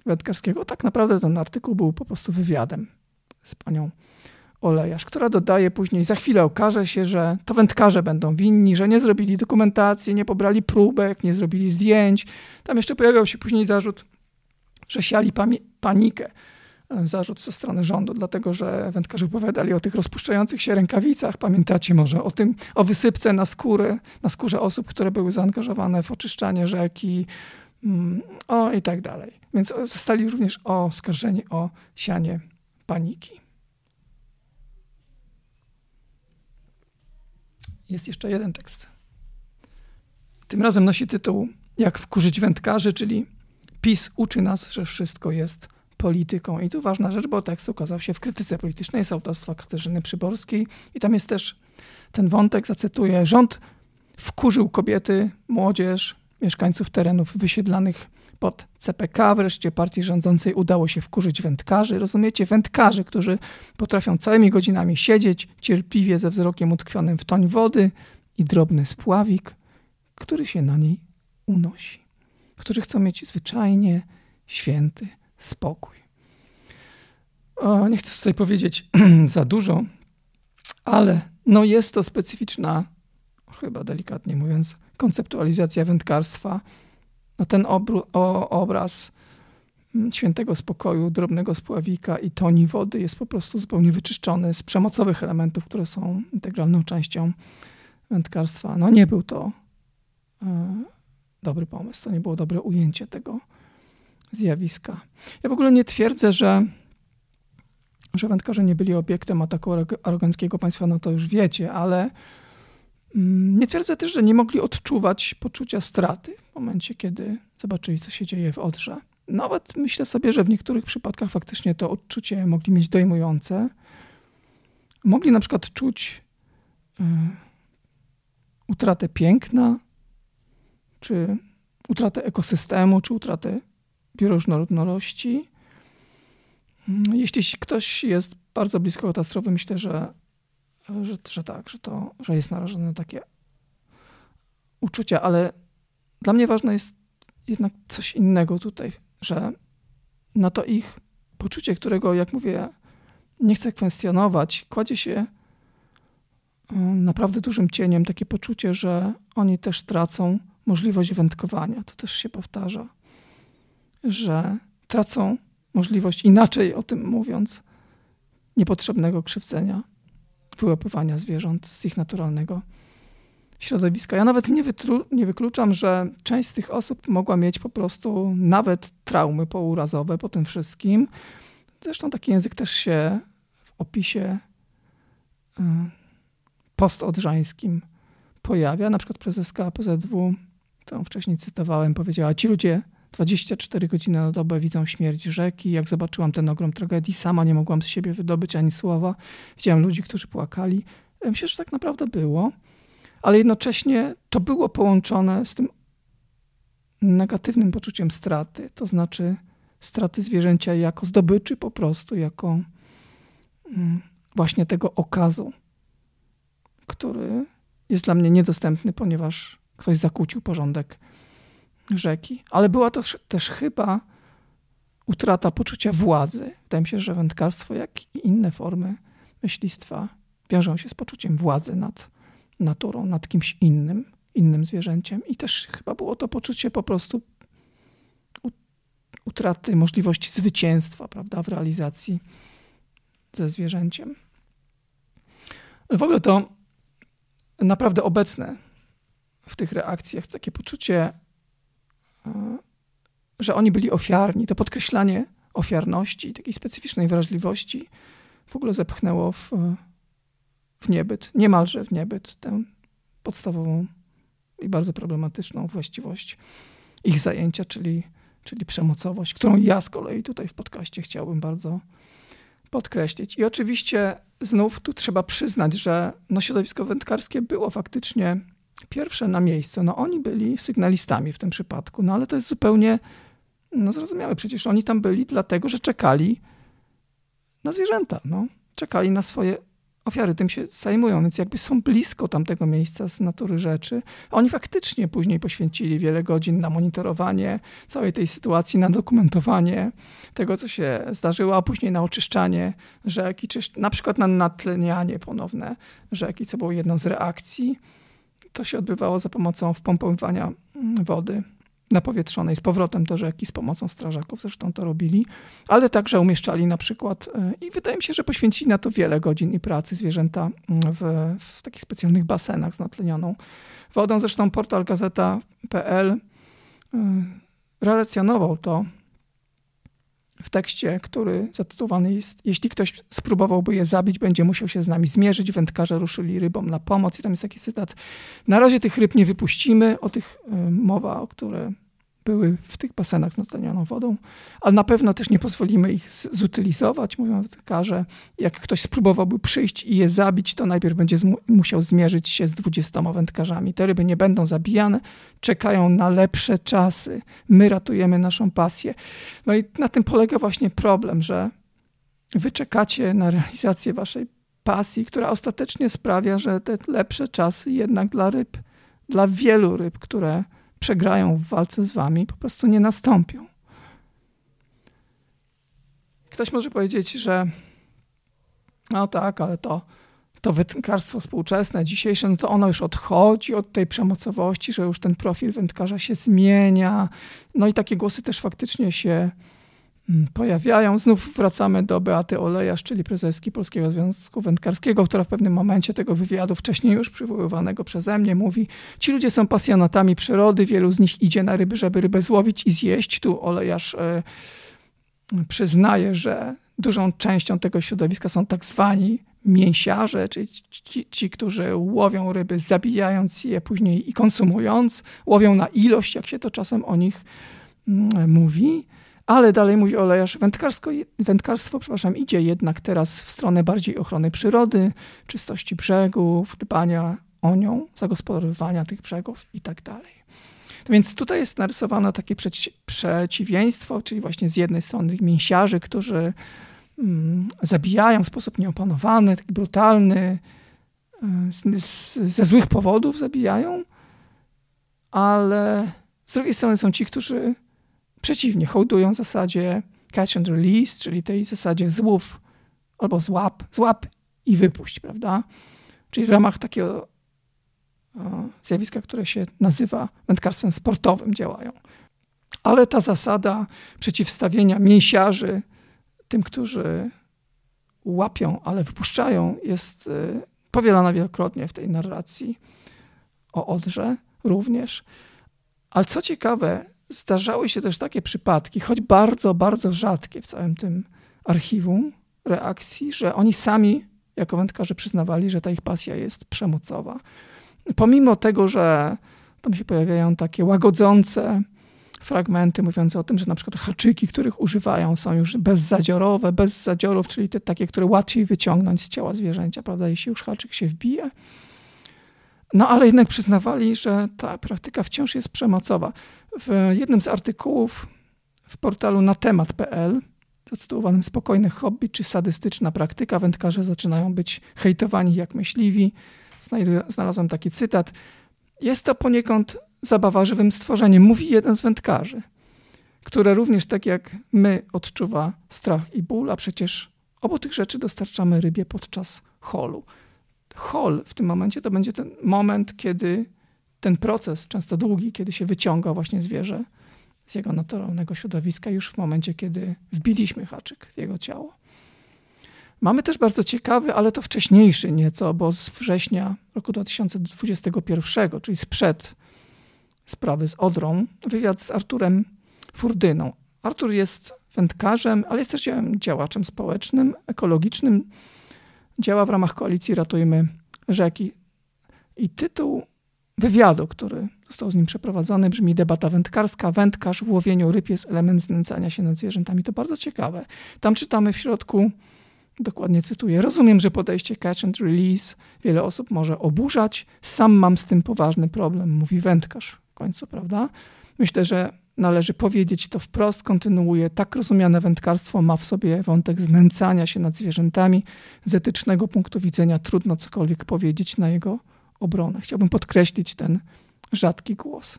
Wędkarskiego. Tak naprawdę ten artykuł był po prostu wywiadem z panią Olejarz, która dodaje później, za chwilę okaże się, że to wędkarze będą winni, że nie zrobili dokumentacji, nie pobrali próbek, nie zrobili zdjęć. Tam jeszcze pojawiał się później zarzut że siali panikę. E, zarzut ze strony rządu, dlatego że wędkarze opowiadali o tych rozpuszczających się rękawicach. Pamiętacie może o tym, o wysypce na skórę, na skórze osób, które były zaangażowane w oczyszczanie rzeki, mm, o i tak dalej. Więc zostali również oskarżeni o sianie paniki. Jest jeszcze jeden tekst. Tym razem nosi tytuł Jak wkurzyć wędkarzy, czyli PiS uczy nas, że wszystko jest polityką. I tu ważna rzecz, bo tekst ukazał się w krytyce politycznej z autorstwa Katarzyny Przyborskiej i tam jest też ten wątek, zacytuję, rząd wkurzył kobiety, młodzież, mieszkańców terenów wysiedlanych pod CPK, wreszcie partii rządzącej udało się wkurzyć wędkarzy. Rozumiecie? Wędkarzy, którzy potrafią całymi godzinami siedzieć cierpliwie ze wzrokiem utkwionym w toń wody i drobny spławik, który się na niej unosi którzy chcą mieć zwyczajnie święty spokój. O, nie chcę tutaj powiedzieć za dużo, ale no jest to specyficzna, chyba delikatnie mówiąc, konceptualizacja wędkarstwa, no ten obru, o, obraz mm, świętego spokoju, drobnego spławika i toni wody jest po prostu zupełnie wyczyszczony z przemocowych elementów, które są integralną częścią wędkarstwa. No nie był to e, dobry pomysł, to nie było dobre ujęcie tego zjawiska. Ja w ogóle nie twierdzę, że, że wędkarze nie byli obiektem ataku aroganckiego państwa, no to już wiecie, ale mm, nie twierdzę też, że nie mogli odczuwać poczucia straty w momencie, kiedy zobaczyli, co się dzieje w Odrze. Nawet myślę sobie, że w niektórych przypadkach faktycznie to odczucie mogli mieć dojmujące. Mogli na przykład czuć y, utratę piękna, czy utratę ekosystemu, czy utratę bioróżnorodności. Jeśli ktoś jest bardzo blisko katastrofy, myślę, że, że, że tak, że, to, że jest narażony na takie uczucia, ale dla mnie ważne jest jednak coś innego tutaj, że na to ich poczucie, którego, jak mówię, nie chcę kwestionować, kładzie się um, naprawdę dużym cieniem takie poczucie, że oni też tracą możliwość wędkowania. To też się powtarza, że tracą możliwość, inaczej o tym mówiąc, niepotrzebnego krzywdzenia, wyłapywania zwierząt z ich naturalnego środowiska. Ja nawet nie, wytru, nie wykluczam, że część z tych osób mogła mieć po prostu nawet traumy pourazowe po tym wszystkim. Zresztą taki język też się w opisie y, postodrzańskim pojawia. Na przykład prezeska PZW którą wcześniej cytowałem, powiedziała: Ci ludzie 24 godziny na dobę widzą śmierć rzeki. Jak zobaczyłam ten ogrom tragedii, sama nie mogłam z siebie wydobyć ani słowa. Widziałam ludzi, którzy płakali. Myślę, że tak naprawdę było, ale jednocześnie to było połączone z tym negatywnym poczuciem straty, to znaczy straty zwierzęcia jako zdobyczy po prostu, jako mm, właśnie tego okazu, który jest dla mnie niedostępny, ponieważ ktoś zakłócił porządek rzeki. Ale była to też chyba utrata poczucia władzy. Wydaje mi się, że wędkarstwo, jak i inne formy myślistwa wiążą się z poczuciem władzy nad naturą, nad kimś innym, innym zwierzęciem. I też chyba było to poczucie po prostu utraty możliwości zwycięstwa prawda, w realizacji ze zwierzęciem. W ogóle to naprawdę obecne w tych reakcjach takie poczucie, e, że oni byli ofiarni, to podkreślanie ofiarności, takiej specyficznej wrażliwości w ogóle zepchnęło w, w niebyt, niemalże w niebyt tę podstawową i bardzo problematyczną właściwość ich zajęcia, czyli, czyli przemocowość, którą ja z kolei tutaj w podcaście chciałbym bardzo podkreślić. I oczywiście znów tu trzeba przyznać, że no środowisko wędkarskie było faktycznie pierwsze na miejscu, no oni byli sygnalistami w tym przypadku, no ale to jest zupełnie no zrozumiałe. Przecież oni tam byli dlatego, że czekali na zwierzęta, no. Czekali na swoje ofiary, tym się zajmują, więc jakby są blisko tamtego miejsca z natury rzeczy. Oni faktycznie później poświęcili wiele godzin na monitorowanie całej tej sytuacji, na dokumentowanie tego, co się zdarzyło, a później na oczyszczanie rzeki, czy na przykład na natlenianie ponowne rzeki, co było jedną z reakcji to się odbywało za pomocą wpompowywania wody napowietrzonej z powrotem do rzeki, z pomocą strażaków zresztą to robili, ale także umieszczali na przykład e, i wydaje mi się, że poświęcili na to wiele godzin i pracy zwierzęta w, w takich specjalnych basenach z natlenioną wodą. Zresztą portal gazeta.pl e, relacjonował to w tekście, który zatytułowany jest Jeśli ktoś spróbowałby je zabić, będzie musiał się z nami zmierzyć. Wędkarze ruszyli rybom na pomoc. I tam jest taki cytat. Na razie tych ryb nie wypuścimy. O tych y, mowa, o które były w tych basenach z natlenianą wodą, ale na pewno też nie pozwolimy ich zutylizować, mówią wędkarze. Jak ktoś spróbowałby przyjść i je zabić, to najpierw będzie musiał zmierzyć się z dwudziestoma wędkarzami. Te ryby nie będą zabijane, czekają na lepsze czasy. My ratujemy naszą pasję. No i na tym polega właśnie problem, że wy czekacie na realizację waszej pasji, która ostatecznie sprawia, że te lepsze czasy jednak dla ryb, dla wielu ryb, które przegrają w walce z wami, po prostu nie nastąpią. Ktoś może powiedzieć, że no tak, ale to, to wędkarstwo współczesne, dzisiejsze, no to ono już odchodzi od tej przemocowości, że już ten profil wędkarza się zmienia. No i takie głosy też faktycznie się pojawiają. Znów wracamy do Beaty Olejarz, czyli prezeski Polskiego Związku Wędkarskiego, która w pewnym momencie tego wywiadu, wcześniej już przywoływanego przeze mnie, mówi: Ci ludzie są pasjonatami przyrody, wielu z nich idzie na ryby, żeby rybę złowić i zjeść. Tu Olejarz e, przyznaje, że dużą częścią tego środowiska są tak zwani mięsiarze, czyli ci, ci, którzy łowią ryby, zabijając je później i konsumując, łowią na ilość, jak się to czasem o nich mm, mówi. Ale dalej mówi Olejarz, wędkarstwo, przepraszam, idzie jednak teraz w stronę bardziej ochrony przyrody, czystości brzegów, dbania o nią, zagospodarowania tych brzegów i tak dalej. Więc tutaj jest narysowane takie przeciwieństwo, czyli właśnie z jednej strony mięsiarzy, którzy Mm, zabijają w sposób nieopanowany, taki brutalny, e, ze złych powodów zabijają, ale z drugiej strony są ci, którzy przeciwnie, hołdują zasadzie catch and release, czyli tej zasadzie złów albo złap, złap i wypuść, prawda? Czyli w ramach takiego zjawiska, które się nazywa wędkarstwem sportowym działają. Ale ta zasada przeciwstawienia mięsiarzy tym, którzy łapią, ale wypuszczają, jest y, powielana wielokrotnie w tej narracji o Odrze również. Ale co ciekawe, zdarzały się też takie przypadki, choć bardzo, bardzo rzadkie w całym tym archiwum reakcji, że oni sami jako wędkarze przyznawali, że ta ich pasja jest przemocowa. Pomimo tego, że tam się pojawiają takie łagodzące fragmenty mówiące o tym, że na przykład haczyki, których używają, są już bezzadziorowe, bez zadziorów, czyli te takie, które łatwiej wyciągnąć z ciała zwierzęcia, prawda, jeśli już haczyk się wbije. No ale jednak przyznawali, że ta praktyka wciąż jest przemocowa. W jednym z artykułów w portalu na temat.pl zatytułowanym Spokojne hobby czy sadystyczna praktyka, wędkarze zaczynają być hejtowani jak myśliwi. Znalazłem taki cytat. Jest to poniekąd zabawa żywym stworzeniem, mówi jeden z wędkarzy, które również tak jak my odczuwa strach i ból, a przecież obu tych rzeczy dostarczamy rybie podczas holu. Hol w tym momencie to będzie ten moment, kiedy ten proces, często długi, kiedy się wyciąga właśnie zwierzę z jego naturalnego środowiska, już w momencie, kiedy wbiliśmy haczyk w jego ciało. Mamy też bardzo ciekawy, ale to wcześniejszy nieco, bo z września roku 2021, czyli sprzed sprawy z Odrą, wywiad z Arturem Furdyną. Artur jest wędkarzem, ale jest też działaczem społecznym, ekologicznym. Działa w ramach koalicji Ratujmy Rzeki. I tytuł wywiadu, który został z nim przeprowadzony, brzmi Debata wędkarska. Wędkarz w łowieniu ryb jest element znęcania się nad zwierzętami. To bardzo ciekawe. Tam czytamy w środku, dokładnie cytuję, rozumiem, że podejście catch and release wiele osób może oburzać. Sam mam z tym poważny problem, mówi wędkarz końcu, prawda? Myślę, że należy powiedzieć to wprost, kontynuuje. Tak rozumiane wędkarstwo ma w sobie wątek znęcania się nad zwierzętami. Z etycznego punktu widzenia trudno cokolwiek powiedzieć na jego obronę. Chciałbym podkreślić ten rzadki głos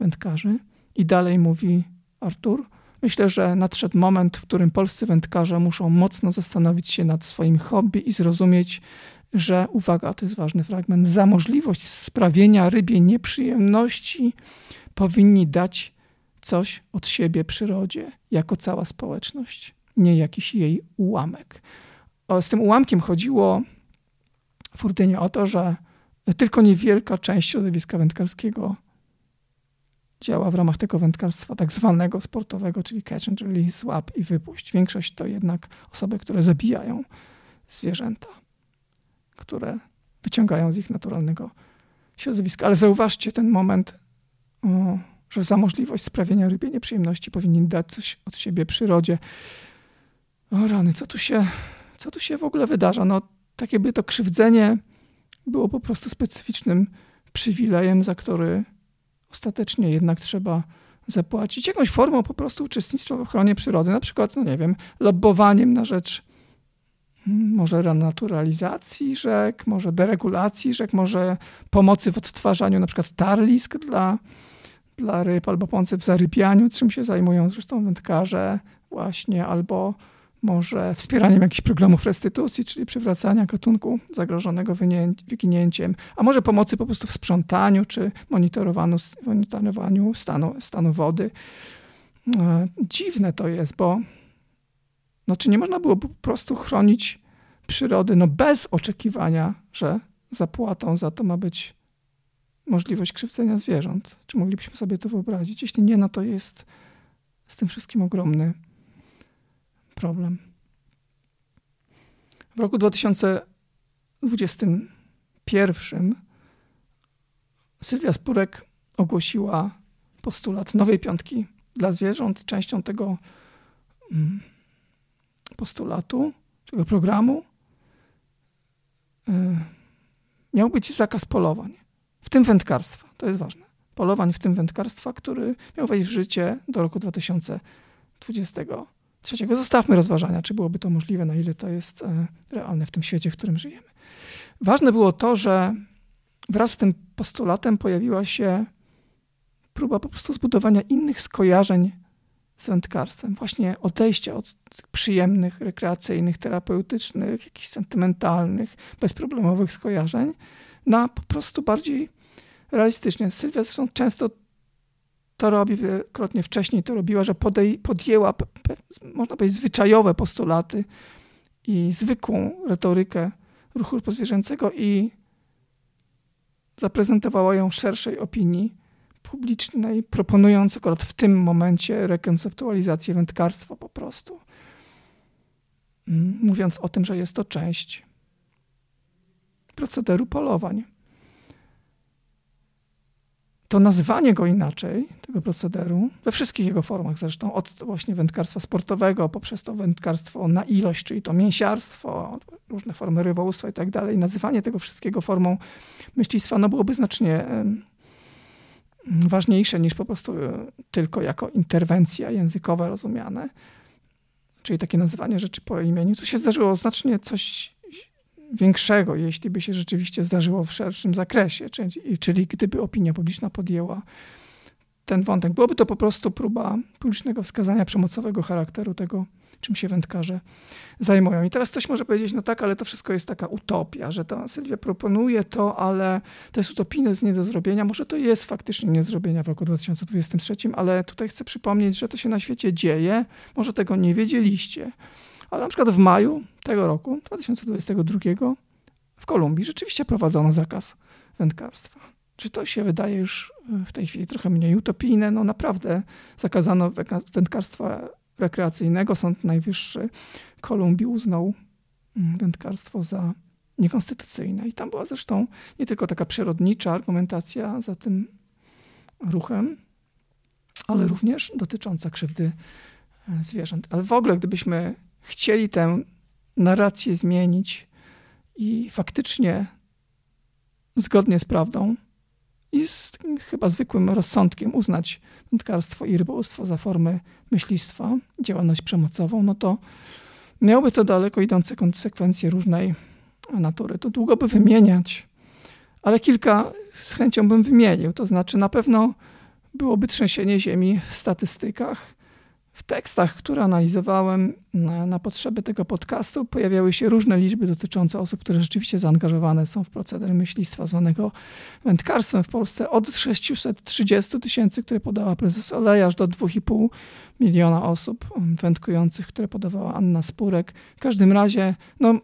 wędkarzy. I dalej mówi Artur. Myślę, że nadszedł moment, w którym polscy wędkarze muszą mocno zastanowić się nad swoim hobby i zrozumieć, że, uwaga, to jest ważny fragment, za możliwość sprawienia rybie nieprzyjemności powinni dać coś od siebie przyrodzie, jako cała społeczność, nie jakiś jej ułamek. O, z tym ułamkiem chodziło Furtynie o to, że tylko niewielka część środowiska wędkarskiego działa w ramach tego wędkarstwa tak zwanego sportowego, czyli catch and release, łap i wypuść. Większość to jednak osoby, które zabijają zwierzęta które wyciągają z ich naturalnego środowiska. Ale zauważcie ten moment, że za możliwość sprawienia rybie nieprzyjemności powinien dać coś od siebie przyrodzie. O rany, co tu się, co tu się w ogóle wydarza? No, tak jakby to krzywdzenie było po prostu specyficznym przywilejem, za który ostatecznie jednak trzeba zapłacić. Jakąś formą po prostu uczestnictwa w ochronie przyrody, na przykład, no nie wiem, lobbowaniem na rzecz może renaturalizacji rzek, może deregulacji rzek, może pomocy w odtwarzaniu na przykład tarlisk dla, dla ryb, albo pomocy w zarybianiu, czym się zajmują zresztą wędkarze właśnie, albo może wspieraniem jakichś programów restytucji, czyli przywracania gatunku zagrożonego wyginięciem, a może pomocy po prostu w sprzątaniu czy monitorowaniu, monitorowaniu stanu, stanu wody. E, dziwne to jest, bo no, czy nie można było po prostu chronić przyrody no, bez oczekiwania, że zapłatą za to ma być możliwość krzywdzenia zwierząt? Czy moglibyśmy sobie to wyobrazić? Jeśli nie, no to jest z tym wszystkim ogromny problem. W roku 2021 Sylwia Spurek ogłosiła postulat nowej piątki dla zwierząt. Częścią tego mm, postulatu, tego programu y, miał być zakaz polowań, w tym wędkarstwa. To jest ważne. Polowań, w tym wędkarstwa, który miał wejść w życie do roku 2020 trzeciego. Zostawmy rozważania, czy byłoby to możliwe, na ile to jest e, realne w tym świecie, w którym żyjemy. Ważne było to, że wraz z tym postulatem pojawiła się próba po prostu zbudowania innych skojarzeń z wędkarstwem. Właśnie odejścia od przyjemnych, rekreacyjnych, terapeutycznych, jakichś sentymentalnych, bezproblemowych skojarzeń na po prostu bardziej realistycznie. Sylwia zresztą często to robi, wielokrotnie wcześniej to robiła, że podej, podjęła, można powiedzieć, zwyczajowe postulaty i zwykłą retorykę ruchu pozwierzęcego i zaprezentowała ją szerszej opinii publicznej, proponując akurat w tym momencie rekonceptualizację wędkarstwa po prostu. Mm, mówiąc o tym, że jest to część procederu polowań to nazywanie go inaczej, tego procederu, we wszystkich jego formach zresztą, od właśnie wędkarstwa sportowego, poprzez to wędkarstwo na ilość, czyli to mięsiarstwo, różne formy rybołówstwa i tak dalej, nazywanie tego wszystkiego formą myślistwa, no byłoby znacznie ważniejsze niż po prostu e, tylko jako interwencja językowa rozumiane, czyli takie nazywanie rzeczy po imieniu. Tu się zdarzyło znacznie coś większego, jeśli by się rzeczywiście zdarzyło w szerszym zakresie, czyli, czyli gdyby opinia publiczna podjęła ten wątek. Byłoby to po prostu próba publicznego wskazania przemocowego charakteru tego, czym się wędkarze zajmują. I teraz ktoś może powiedzieć, no tak, ale to wszystko jest taka utopia, że ta Sylwia proponuje to, ale to jest utopijne, jest nie do zrobienia. Może to jest faktycznie nie do zrobienia w roku 2023, ale tutaj chcę przypomnieć, że to się na świecie dzieje. Może tego nie wiedzieliście. Ale na przykład w maju tego roku, 2022, w Kolumbii rzeczywiście prowadzono zakaz wędkarstwa. Czy to się wydaje już e, w tej chwili trochę mniej utopijne? No naprawdę zakazano wędkarstwa rekreacyjnego. Sąd Najwyższy Kolumbii uznał mm, wędkarstwo za niekonstytucyjne. I tam była zresztą nie tylko taka przyrodnicza argumentacja za tym ruchem, ale również dotycząca krzywdy e, zwierząt. Ale w ogóle, gdybyśmy chcieli tę narrację zmienić i faktycznie zgodnie z prawdą i z chyba zwykłym rozsądkiem uznać wędkarstwo i rybołówstwo za formę myślistwa, działalność przemocową, no to miałoby to daleko idące konsekwencje różnej natury. To długo by wymieniać, ale kilka z chęcią bym wymienił. To znaczy, na pewno byłoby trzęsienie ziemi w statystykach, w tekstach, które analizowałem na, na, potrzeby tego podcastu, pojawiały się różne liczby dotyczące osób, które rzeczywiście zaangażowane są w proceder myślistwa zwanego wędkarstwem w Polsce. Od 630 tysięcy, które podała prezes Olej, aż do 2,5 miliona osób wędkujących, które podawała Anna Spurek. W każdym razie, no,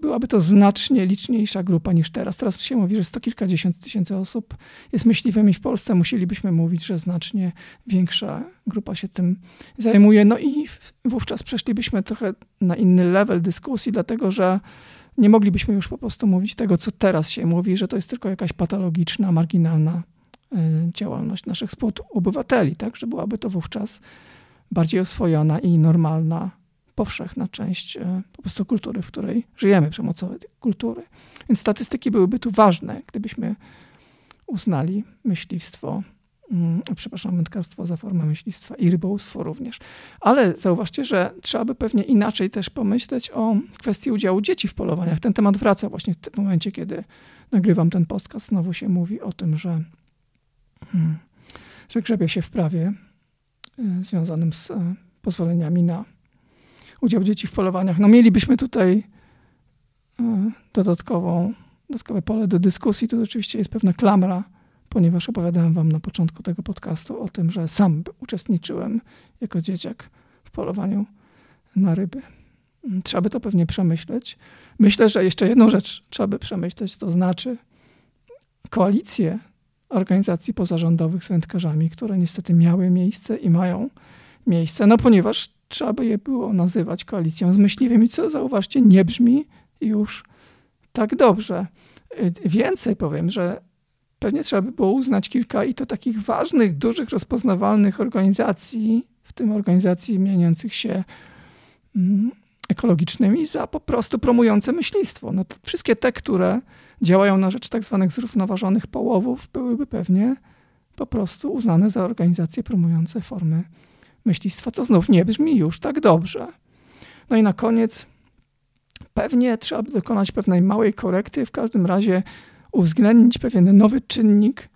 byłaby to znacznie liczniejsza grupa niż teraz. Teraz się mówi, że sto kilkadziesiąt tysięcy osób jest myśliwymi w Polsce. Musielibyśmy mówić, że znacznie większa grupa się tym zajmuje. No i wówczas przeszlibyśmy trochę na inny level dyskusji, dlatego że nie moglibyśmy już po prostu mówić tego, co teraz się mówi, że to jest tylko jakaś patologiczna, marginalna y, działalność naszych współobywateli, tak? Że byłaby to wówczas bardziej oswojona i normalna powszechna część e, po prostu kultury, w której żyjemy, przemocowej kultury. Więc statystyki byłyby tu ważne, gdybyśmy uznali myśliwstwo, mm, przepraszam, wędkarstwo za formę myślistwa i rybołówstwo również. Ale zauważcie, że trzeba by pewnie inaczej też pomyśleć o kwestii udziału dzieci w polowaniach. Ten temat wraca właśnie w tym momencie, kiedy nagrywam ten podcast. Znowu się mówi o tym, że, hmm, że grzebie się w prawie e, związanym z e, pozwoleniami na udział dzieci w polowaniach. No mielibyśmy tutaj e, dodatkową, dodatkowe pole do dyskusji. Tu oczywiście jest pewna klamra, ponieważ opowiadałem wam na początku tego podcastu o tym, że sam uczestniczyłem jako dzieciak w polowaniu na ryby. Trzeba by to pewnie przemyśleć. Myślę, że jeszcze jedną rzecz trzeba by przemyśleć, to znaczy koalicje organizacji pozarządowych z wędkarzami, które niestety miały miejsce i mają miejsce, no ponieważ trzeba by je było nazywać koalicją z myśliwymi, co zauważcie, nie brzmi już tak dobrze. Więcej powiem, że pewnie trzeba by było uznać kilka i to takich ważnych, dużych, rozpoznawalnych organizacji, w tym organizacji mieniących się mm, ekologicznymi, za po prostu promujące myślistwo. No wszystkie te, które działają na rzecz tak zwanych zrównoważonych połowów, byłyby pewnie po prostu uznane za organizacje promujące formy myślistwa, co znów nie brzmi już tak dobrze. No i na koniec pewnie trzeba dokonać pewnej małej korekty, w każdym razie uwzględnić pewien nowy czynnik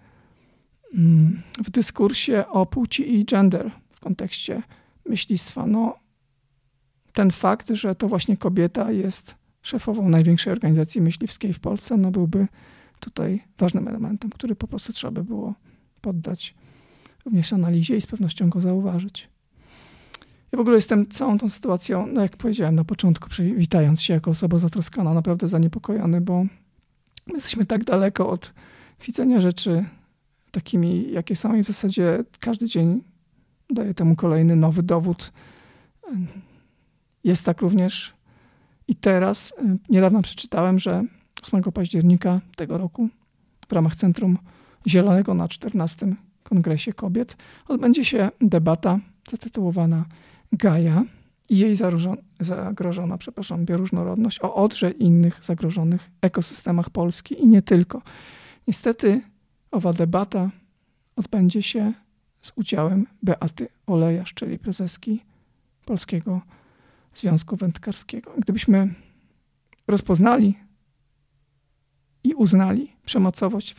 mm, w dyskursie o płci i gender w kontekście myślistwa. No, ten fakt, że to właśnie kobieta jest szefową największej organizacji myśliwskiej w Polsce, no byłby tutaj ważnym elementem, który po prostu trzeba by było poddać również analizie i z pewnością go zauważyć. Ja w ogóle jestem całą tą sytuacją, no jak powiedziałem na początku, witając się jako osoba zatroskana, naprawdę zaniepokojony, bo my jesteśmy tak daleko od widzenia rzeczy takimi, jakie są i w zasadzie każdy dzień daje temu kolejny nowy dowód. Jest tak również i teraz. Niedawno przeczytałem, że 8 października tego roku w ramach Centrum Zielonego na 14 Kongresie Kobiet odbędzie się debata zatytułowana Gaja i jej zagrożona, przepraszam, bioróżnorodność o odrze innych zagrożonych ekosystemach Polski i nie tylko. Niestety owa debata odbędzie się z udziałem Beaty Olejarz, czyli prezeski Polskiego Związku Wędkarskiego. Gdybyśmy rozpoznali i uznali przemocowość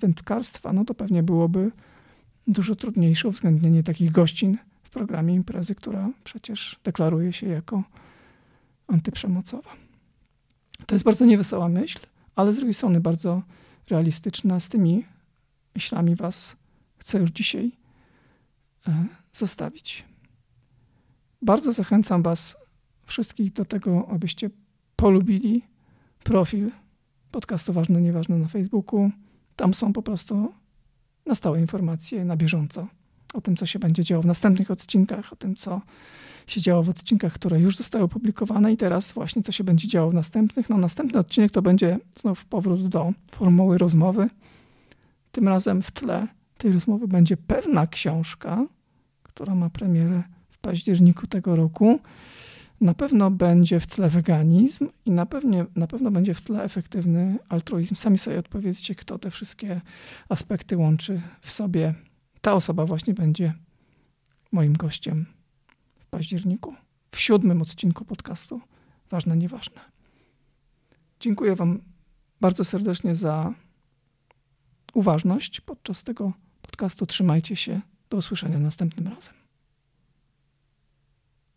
wędkarstwa, no to pewnie byłoby dużo trudniejsze uwzględnienie takich gościn w programie imprezy, która przecież deklaruje się jako antyprzemocowa. To jest bardzo niewesoła myśl, ale z drugiej strony bardzo realistyczna. Z tymi myślami Was chcę już dzisiaj e, zostawić. Bardzo zachęcam Was wszystkich do tego, abyście polubili profil podcastu Ważne, Nieważne na Facebooku. Tam są po prostu na stałe informacje na bieżąco o tym, co się będzie działo w następnych odcinkach, o tym, co się działo w odcinkach, które już zostały opublikowane i teraz właśnie, co się będzie działo w następnych. No, następny odcinek to będzie znów powrót do formuły rozmowy. Tym razem w tle tej rozmowy będzie pewna książka, która ma premierę w październiku tego roku. Na pewno będzie w tle weganizm i na, pewnie, na pewno będzie w tle efektywny altruizm. Sami sobie odpowiedzcie, kto te wszystkie aspekty łączy w sobie ta osoba właśnie będzie moim gościem w październiku, w siódmym odcinku podcastu Ważne, Nieważne. Dziękuję Wam bardzo serdecznie za uważność podczas tego podcastu. Trzymajcie się. Do usłyszenia następnym razem.